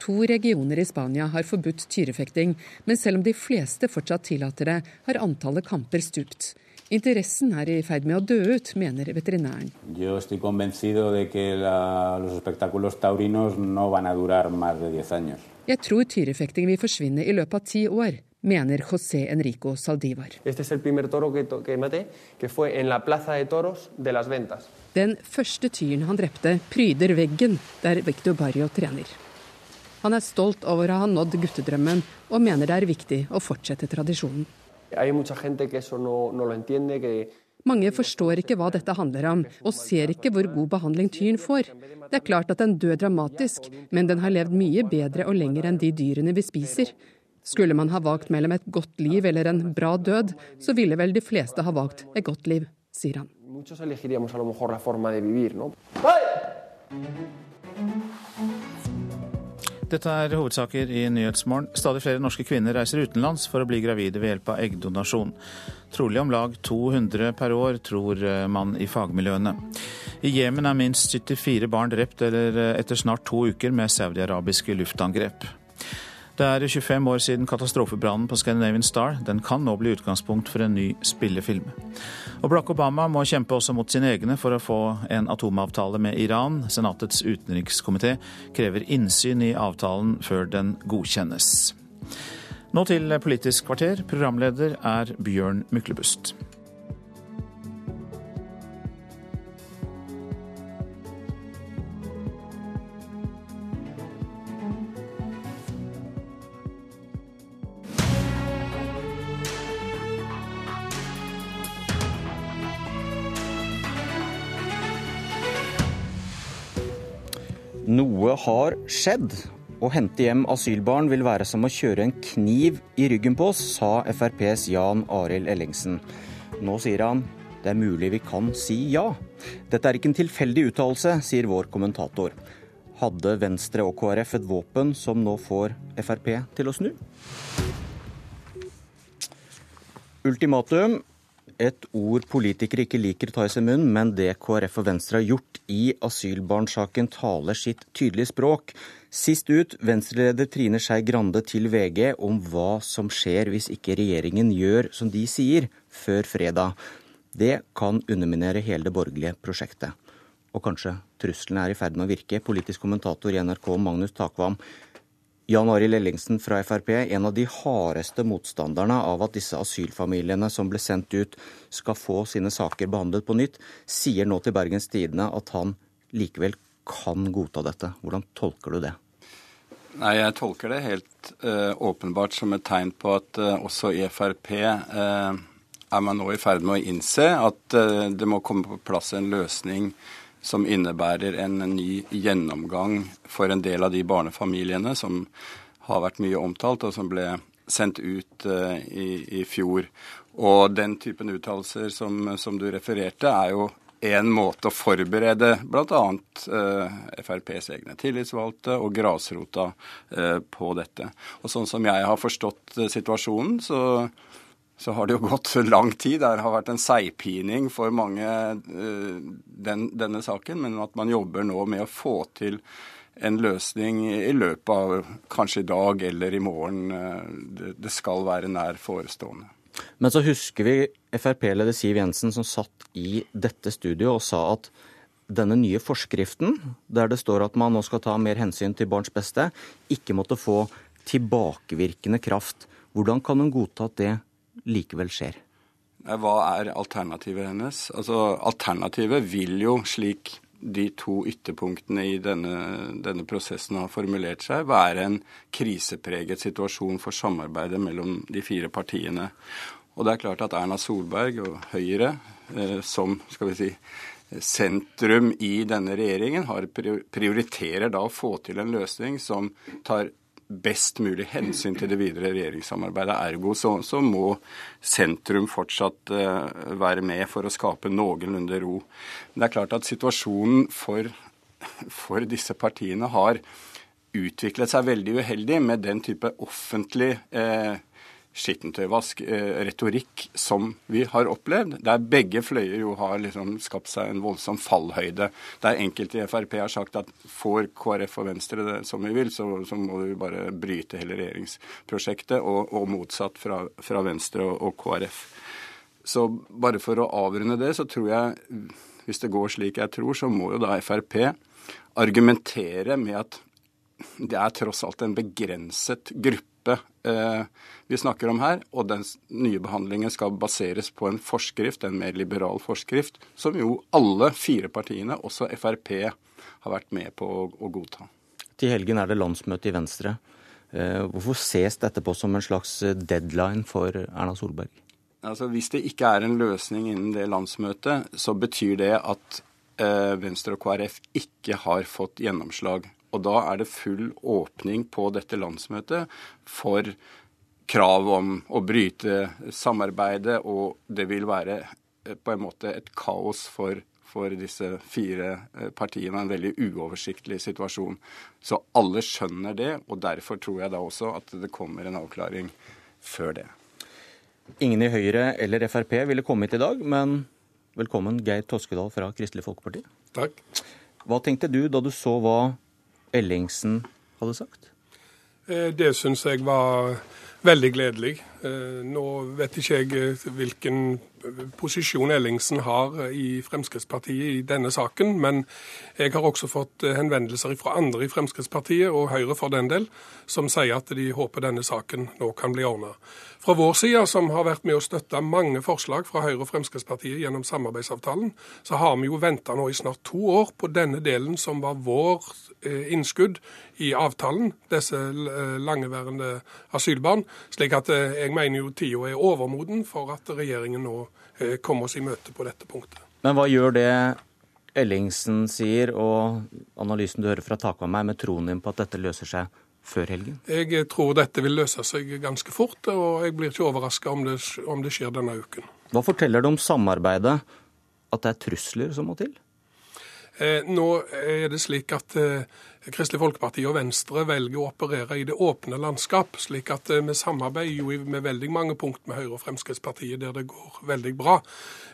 To regioner i Spania har forbudt tyrefekting, men selv om de fleste fortsatt tillater det, har antallet kamper stupt. Interessen er i ferd med å dø ut, mener veterinæren. Yo estoy convencido de que la, los espectáculos taurinos no van a durar más de 10 años. Jeg tror tyrefekting vil forsvinne i løpet av ti år, mener José Enrico Saldivar. Den første tyren han drepte, pryder veggen der Victor Barrio trener. Han er stolt over å ha nådd guttedrømmen, og mener det er viktig å fortsette tradisjonen. Mange forstår ikke hva dette handler om, og ser ikke hvor god behandling tyren får. Det er klart at den dør dramatisk, men den har levd mye bedre og lenger enn de dyrene vi spiser. Skulle man ha valgt mellom et godt liv eller en bra død, så ville vel de fleste ha valgt et godt liv, sier han. Dette er hovedsaker i Nyhetsmorgen. Stadig flere norske kvinner reiser utenlands for å bli gravide ved hjelp av eggdonasjon. Trolig om lag 200 per år, tror man i fagmiljøene. I Jemen er minst 74 barn drept etter snart to uker med saudiarabiske luftangrep. Det er 25 år siden katastrofebrannen på Scandinavian Star. Den kan nå bli utgangspunkt for en ny spillefilm. Og Barack Obama må kjempe også mot sine egne for å få en atomavtale med Iran. Senatets utenrikskomité krever innsyn i avtalen før den godkjennes. Nå til Politisk kvarter. Programleder er Bjørn Myklebust. Noe har skjedd. Å hente hjem asylbarn vil være som å kjøre en kniv i ryggen på oss, sa FrPs Jan Arild Ellingsen. Nå sier han det er mulig vi kan si ja. Dette er ikke en tilfeldig uttalelse, sier vår kommentator. Hadde Venstre og KrF et våpen som nå får Frp til å snu? Ultimatum. Et ord politikere ikke liker å ta i sin munn, men det KrF og Venstre har gjort i asylbarnsaken taler sitt tydelige språk. Sist ut Venstre-leder Trine Skei Grande til VG om hva som skjer hvis ikke regjeringen gjør som de sier, før fredag. Det kan underminere hele det borgerlige prosjektet. Og kanskje truslene er i ferd med å virke. Politisk kommentator i NRK Magnus Takvam. Jan Arild Ellingsen fra Frp, en av de hardeste motstanderne av at disse asylfamiliene som ble sendt ut, skal få sine saker behandlet på nytt, sier nå til Bergens Tidende at han likevel kan godta dette. Hvordan tolker du det? Nei, Jeg tolker det helt uh, åpenbart som et tegn på at uh, også i Frp uh, er man nå i ferd med å innse at det må komme på plass en løsning som innebærer en ny gjennomgang for en del av de barnefamiliene som har vært mye omtalt, og som ble sendt ut uh, i, i, fjor. Og den typen uttalelser som, som, du refererte, er jo en måte å forberede bl.a. Eh, FrPs egne tillitsvalgte og grasrota eh, på dette. Og sånn som jeg har forstått uh, situasjonen, så så har det jo gått lang tid. Det har vært en seigpining for mange, eh, den, denne saken. Men at man jobber nå med å få til en løsning i løpet av kanskje i dag eller i morgen. Eh, det skal være nær forestående. Men så husker vi Frp-leder Siv Jensen som satt i dette studioet og sa at denne nye forskriften, der det står at man nå skal ta mer hensyn til barns beste, ikke måtte få tilbakevirkende kraft. Hvordan kan hun godta at det likevel skjer? Hva er alternativet hennes? Altså, Alternativet vil jo, slik de to ytterpunktene i denne, denne, prosessen har formulert seg, være en krisepreget situasjon for samarbeidet mellom de fire partiene. Og det er klart at Erna Solberg og Høyre, eh, som skal vi si, sentrum i denne regjeringen har, prioriterer da å få til en løsning som tar best mulig hensyn til det videre regjeringssamarbeidet. Ergo så, så må sentrum fortsatt uh, være med for å skape noenlunde ro. Men det er klart at situasjonen for, for disse partiene har utviklet seg veldig uheldig med den type offentlig uh, skittentøyvask, eh, som vi har opplevd. Der begge fløyer jo har liksom skapt seg en voldsom fallhøyde. Der enkelte i Frp har sagt at får KrF og Venstre det som vi vil, så, så må vi bare bryte hele regjeringsprosjektet, og, og motsatt fra, fra Venstre og, og, KrF. Så bare for å avrunde det, så tror jeg, hvis det går slik jeg tror, så må jo da Frp argumentere med at det er tross alt en begrenset gruppe gruppe eh, vi snakker om her, og den nye behandlingen skal baseres på en forskrift, en mer liberal forskrift, som jo alle fire partiene, også Frp, har vært med på å, å godta. Til helgen er det landsmøte i Venstre. Eh, hvorfor ses dette på som en slags deadline for Erna Solberg? Altså, Hvis det ikke er en løsning innen det landsmøtet, så betyr det at eh, Venstre og KrF ikke har fått gjennomslag og da er det full åpning på dette landsmøtet for krav om å bryte samarbeidet, og det vil være eh, på en måte et kaos for, for disse fire eh, partiene. En veldig uoversiktlig situasjon. Så alle skjønner det, og derfor tror jeg da også at det kommer en avklaring før det. Ingen i Høyre eller Frp ville kommet i dag, men velkommen Geir Toskedal fra Kristelig Folkeparti. Takk. Hva tenkte du da du så hva Ellingsen hadde sagt? Eh, det syns jeg var veldig gledelig. Eh, nå vet ikke jeg eh, hvilken posisjon Ellingsen har i Fremskrittspartiet i denne saken, men jeg har også fått henvendelser fra andre i Fremskrittspartiet, og Høyre for den del, som sier at de håper denne saken nå kan bli ordna. Fra vår side, som har vært med å støtte mange forslag fra Høyre og Fremskrittspartiet gjennom samarbeidsavtalen, så har vi jo venta nå i snart to år på denne delen som var vår eh, innskudd i avtalen, disse eh, langeværende asylbarn. Slik at eh, jeg mener jo tida er overmoden for at regjeringen nå kommer oss i møte på dette punktet. Men hva gjør det Ellingsen sier, og analysen du hører fra taket av meg, med troen din på at dette løser seg før helgen? Jeg tror dette vil løse seg ganske fort, og jeg blir ikke overraska om, om, det skjer denne uken. Hva forteller det om samarbeidet? At det er trusler som må til? Eh, nå er det slik at eh, Kristelig Folkeparti og Venstre velger å operere i det åpne landskap, slik at eh, vi samarbeider jo med veldig mange punkt med Høyre og Fremskrittspartiet der det går veldig bra.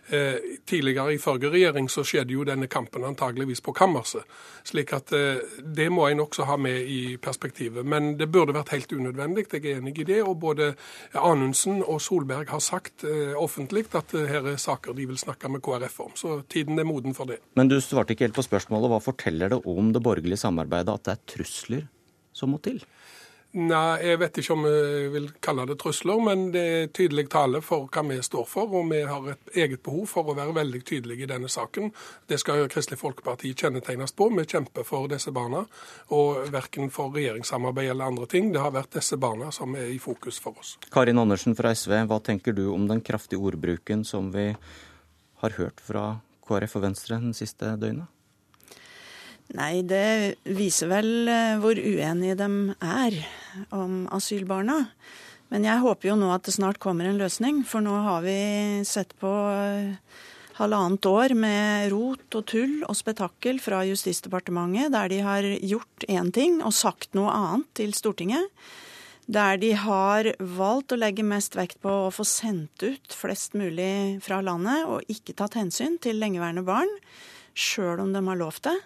Eh, tidligere i forrige regjering så skjedde jo denne kampen antageligvis på kammerset. Slik at eh, det må en også ha med i perspektivet. Men det burde vært helt unødvendig, jeg er enig i det. Og både Anundsen og Solberg har sagt eh, offentlig at her er saker de vil snakke med KrF om. Så tiden er moden for det. Men du svarte ikke helt på spørsmålet. Hva forteller det om det borgerlige samarbeidet at det er trusler som må til? Nei, jeg vet ikke om jeg vil kalle det trusler, men det er tydelig tale for hva vi står for. Og vi har et eget behov for å være veldig tydelige i denne saken. Det skal Kristelig Folkeparti kjennetegnes på. Vi kjemper for disse barna. Og verken for regjeringssamarbeid eller andre ting. Det har vært disse barna som er i fokus for oss. Karin Andersen fra SV, hva tenker du om den kraftige ordbruken som vi har hørt fra KrF og Venstre den siste døgnet? Nei, det viser vel eh, hvor uenige de er om asylbarna. Men jeg håper jo nå at det snart kommer en løsning, for nå har vi sett på eh, halvannet år med rot og tull og spetakkel fra Justisdepartementet, der de har gjort én ting og sagt noe annet til Stortinget. Der de har valgt å legge mest vekt på å få sendt ut flest mulig fra landet, og ikke tatt hensyn til lengeværende barn, sjøl om de har lovt det.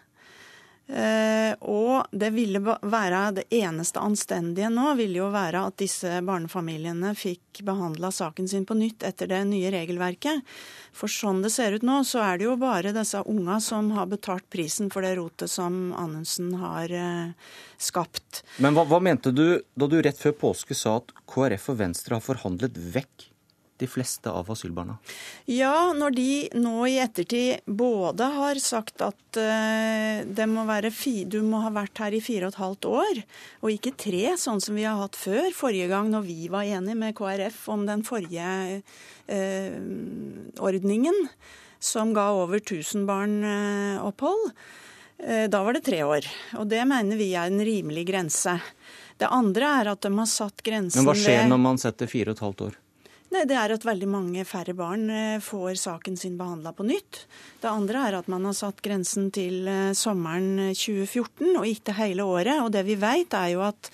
Uh, og det ville være det eneste anstendige nå ville jo være at disse barnefamiliene fikk behandla saken sin på nytt etter det nye regelverket. For sånn det ser ut nå, så er det jo bare disse unga som har betalt prisen for det rotet som Anundsen har uh, skapt. Men hva, hva mente du da du rett før påske sa at KrF og Venstre har forhandlet vekk de fleste av asylbarna? Ja, når de nå i ettertid både har sagt at uh, må du må ha vært her i fire og et halvt år, og ikke tre, sånn som vi har hatt før. Forrige gang når vi var enige med KrF om den forrige uh, ordningen som ga over 1000 barn opphold. Da var det tre år. Og det mener vi er en rimelig grense. Det andre er at de har satt grensen ved Men hva skjer når man setter fire og et halvt år? Nei, Det er at veldig mange færre barn eh, får saken sin behandla på nytt. Det andre er at man har satt grensen til eh, sommeren 2014 og ikke hele året. Og det vi vet er jo at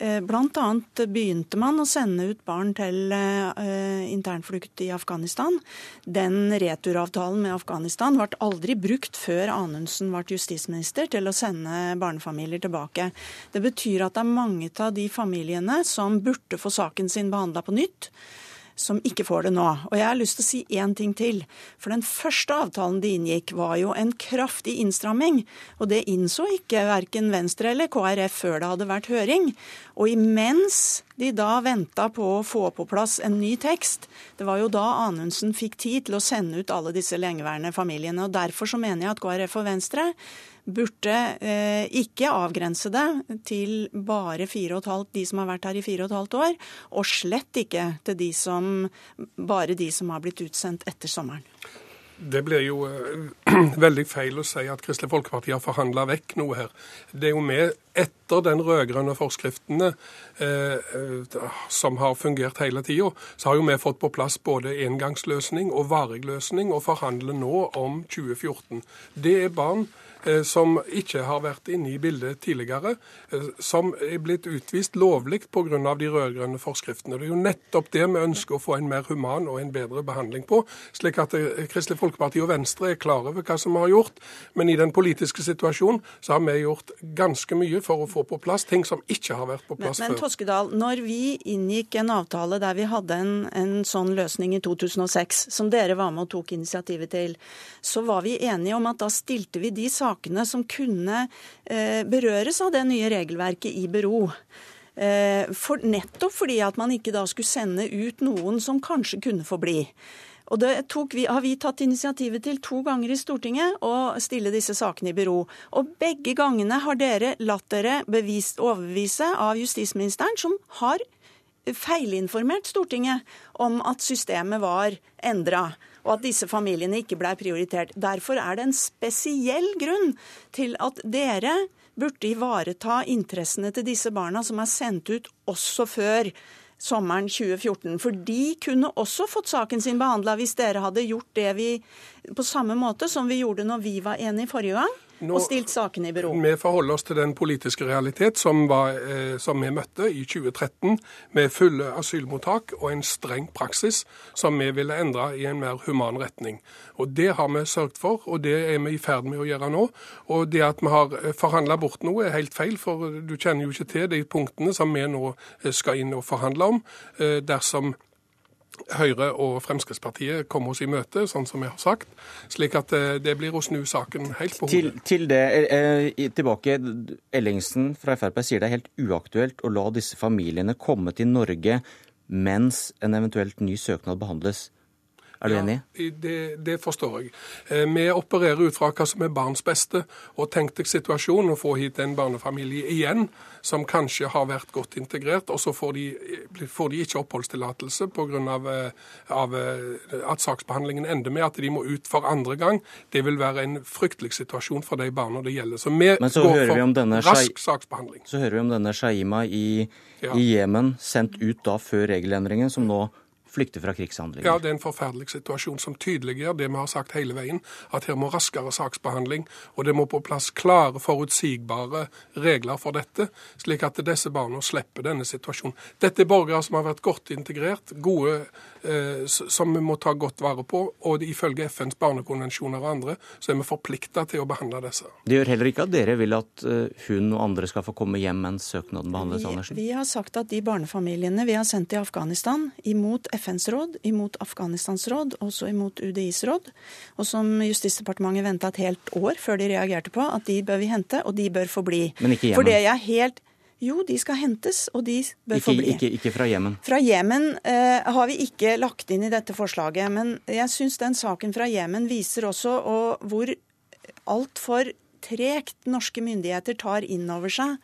Eh, Bl.a. begynte man å sende ut barn til internflukt i Afghanistan. Den returavtalen med Afghanistan ble aldri brukt før Anundsen ble justisminister til å sende barnefamilier tilbake. Det betyr at det er mange av de familiene som burde få saken sin behandla på nytt, som ikke får det nå. Og jeg har lyst til å si én ting til. For den første avtalen de inngikk, var jo en kraftig innstramming. Og det innså ikke verken Venstre eller KrF før det hadde vært høring. Og imens de da venta på å få på plass en ny tekst, det var jo da Anundsen fikk tid til å sende ut alle disse lengeværende familiene. Og derfor så mener jeg at KrF og Venstre burde eh, ikke avgrense det til bare de som har vært her i fire og et halvt år, og slett ikke til de som, bare de som har blitt utsendt etter sommeren. Det blir jo uh, veldig feil å si at Kristelig Folkeparti har forhandla vekk noe her. Det er jo med etter den rød-grønne forskriftene uh, uh, som har fungert hele tida, så har jo vi fått på plass både engangsløsning og varig løsning, og forhandler nå om 2014. Det er barn Eh, som ikke har vært inne i bildet tidligere, eh, som er blitt utvist lovlig pga. de rød-grønne forskriftene. Det er jo nettopp det vi ønsker å få en mer human og en bedre behandling på, slik at eh, Kristelig Folkeparti og Venstre er klar over hva som vi har gjort. Men i den politiske situasjonen så har vi gjort ganske mye for å få på plass ting som ikke har vært på plass men, men, før. Toskedal, når vi inngikk en avtale der vi hadde en, en sånn løsning i 2006, som dere var med og tok initiativet til, så var vi enige om at da stilte vi de sakene sakene som kunne eh, berøres av det nye regelverket, i bero. Eh, for, nettopp fordi at man ikke da skulle sende ut noen som kanskje kunne få bli. Og Det vi, har vi tatt initiativet til to ganger i Stortinget, å stille disse sakene i bero. Og begge gangene har dere latt dere bevist, overbevise av justisministeren, som har feilinformert Stortinget om at systemet var endra og at disse familiene ikke blei prioritert. Derfor er det en spesiell grunn til at dere burde ivareta interessene til disse barna som er sendt ut også før sommeren 2014. For de kunne også fått saken sin behandla hvis dere hadde gjort det vi på samme måte som vi gjorde når vi var enige forrige gang. Nå, og stilt sakene i bero. Vi forholder oss til den politiske realitet som, var, eh, som, vi møtte i 2013, med fulle asylmottak og en streng praksis som vi ville endre i en mer human retning. Og Det har vi sørget for, og det er vi i ferd med å gjøre nå. Og Det at vi har eh, forhandla bort noe, er helt feil, for du kjenner jo ikke til de punktene som vi nå eh, skal inn og forhandle om. Eh, dersom Høyre og Fremskrittspartiet komme oss i møte, sånn som jeg har sagt. Slik at eh, det blir å snu saken helt på hodet. Til, til det, eh, tilbake. Ellingsen fra Frp sier det er helt uaktuelt å la disse familiene komme til Norge mens en eventuelt ny søknad behandles. Er du ja, enig? Det, det, forstår jeg. Eh, vi opererer ut fra hva som er barns beste. Og tenk deg situasjonen å få hit en barnefamilie igjen som kanskje har vært godt integrert, og så får de, får de ikke oppholdstillatelse pga. Av, eh, av eh, at saksbehandlingen ender med at de må ut for andre gang. Det vil være en fryktelig situasjon for de barna det gjelder. Så vi så går for rask saksbehandling. Så hører vi om denne Shaima i Jemen, sendt ut da før regelendringen, som nå flykte fra krigshandlinger. Ja, det er en forferdelig situasjon som tydeliggjør det vi har sagt hele veien, at her må raskere saksbehandling, og det må på plass klare, forutsigbare regler for dette, slik at disse barna slipper denne situasjonen. Dette er borgere som har vært godt integrert, gode, som vi må ta godt vare på, og ifølge FNs barnekonvensjoner og andre, så er vi forplikta til å behandle disse. Det gjør heller ikke at dere vil at eh, hun og andre skal få komme hjem mens søknaden behandles, Andersen? Vi, har sagt at de barnefamiliene vi har sendt til Afghanistan, imot FNs råd, imot Afghanistans råd, også imot UDIs råd. Og som Justisdepartementet venta et helt år før de reagerte på, at de bør vi hente, og de bør få bli. Men ikke For det er helt jo, de skal hentes, og de bør få bli. Ikke, ikke fra Jemen? Fra Jemen eh, har vi ikke lagt inn i dette forslaget. Men jeg syns den saken fra Jemen viser også og hvor altfor tregt norske myndigheter tar inn over seg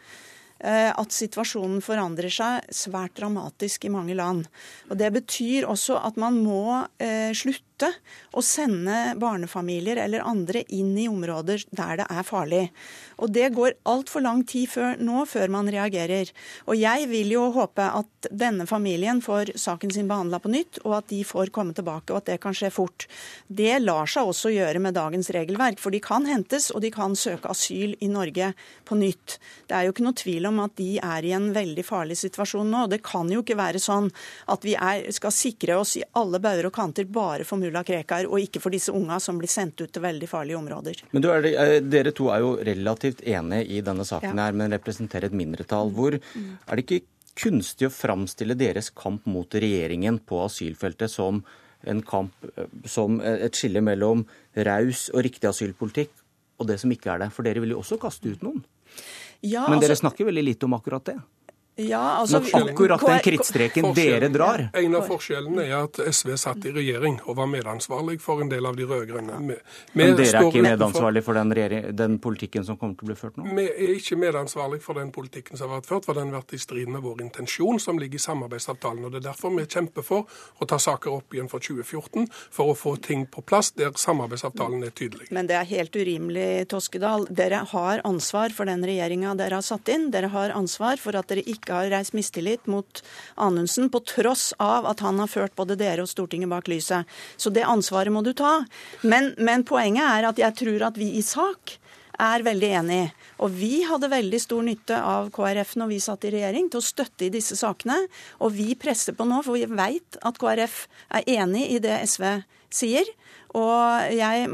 Eh, at situasjonen forandrer seg svært dramatisk i mange land. Og Det betyr også at man må eh, slutte nytte å sende barnefamilier eller andre inn i områder der det er farlig. Og det går altfor lang tid før, nå før man reagerer. Og jeg vil jo håpe at denne familien får saken sin behandla på nytt, og at de får komme tilbake, og at det kan skje fort. Det lar seg også gjøre med dagens regelverk, for de kan hentes, og de kan søke asyl i Norge på nytt. Det er jo ikke noe tvil om at de er i en veldig farlig situasjon nå. Det kan jo ikke være sånn at vi er, skal sikre oss i alle bauger og kanter bare for mulla Krekar, og ikke for disse unga som blir sendt ut til veldig farlige områder. Men du, er, eh, Dere to er jo relativt enige i denne saken ja. her, men representerer et mindretall. Hvor mm. er det ikke kunstig å framstille deres kamp mot regjeringen på asylfeltet som en kamp eh, som et skille mellom raus og riktig asylpolitikk og det som ikke er det? For dere vil jo også kaste ut noen. Ja, Men dere altså, snakker veldig lite om akkurat det. Ja, altså, akkurat den krittstreken dere drar. En av forskjellene er at SV satt i regjering og var medansvarlig for en del av de rød-grønne. Men dere er ikke medansvarlig for den, den, politikken som kommer til å bli ført nå? Vi er ikke medansvarlig for den politikken som har vært ført, for den har vært i strid med vår intensjon, som ligger i samarbeidsavtalen. og Det er derfor vi kjemper for å ta saker opp igjen for 2014, for å få ting på plass der samarbeidsavtalen er tydelig. Men det er helt urimelig, Toskedal. Dere har ansvar for den regjeringa dere har satt inn. Dere har ansvar for at dere ikke ikke har reist mistillit mot Anundsen, på tross av at han har ført både dere og Stortinget bak lyset. Så det ansvaret må du ta. Men, men poenget er at jeg tror at vi i sak er veldig enig. Og vi hadde veldig stor nytte av KrF når vi satt i regjering, til å støtte i disse sakene. Og vi presser på nå, for vi veit at KrF er enig i det SV sier. Og jeg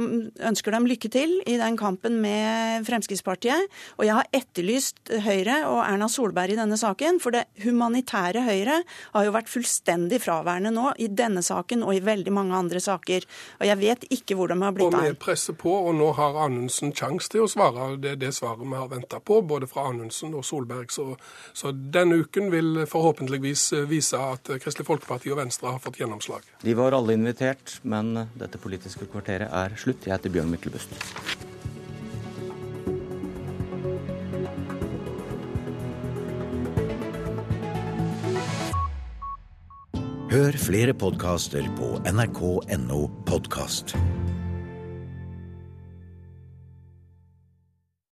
ønsker dem lykke til i den kampen med Fremskrittspartiet. Og jeg har etterlyst Høyre og Erna Solberg i denne saken, for det humanitære Høyre har jo vært fullstendig fraværende nå i denne saken og i veldig mange andre saker. Og jeg vet ikke hvor de har blitt av. Og vi presser på, og nå har Anundsen sjanse til å svare. Det er det svaret vi har venta på, både fra Anundsen og Solberg. Så, så denne uken vil forhåpentligvis vise at Kristelig Folkeparti og Venstre har fått gjennomslag. De var alle invitert, men dette politiske Politisk kvarteret er slutt. Jeg heter Bjørn Myklebust. Hør flere podkaster på nrk.no podkast.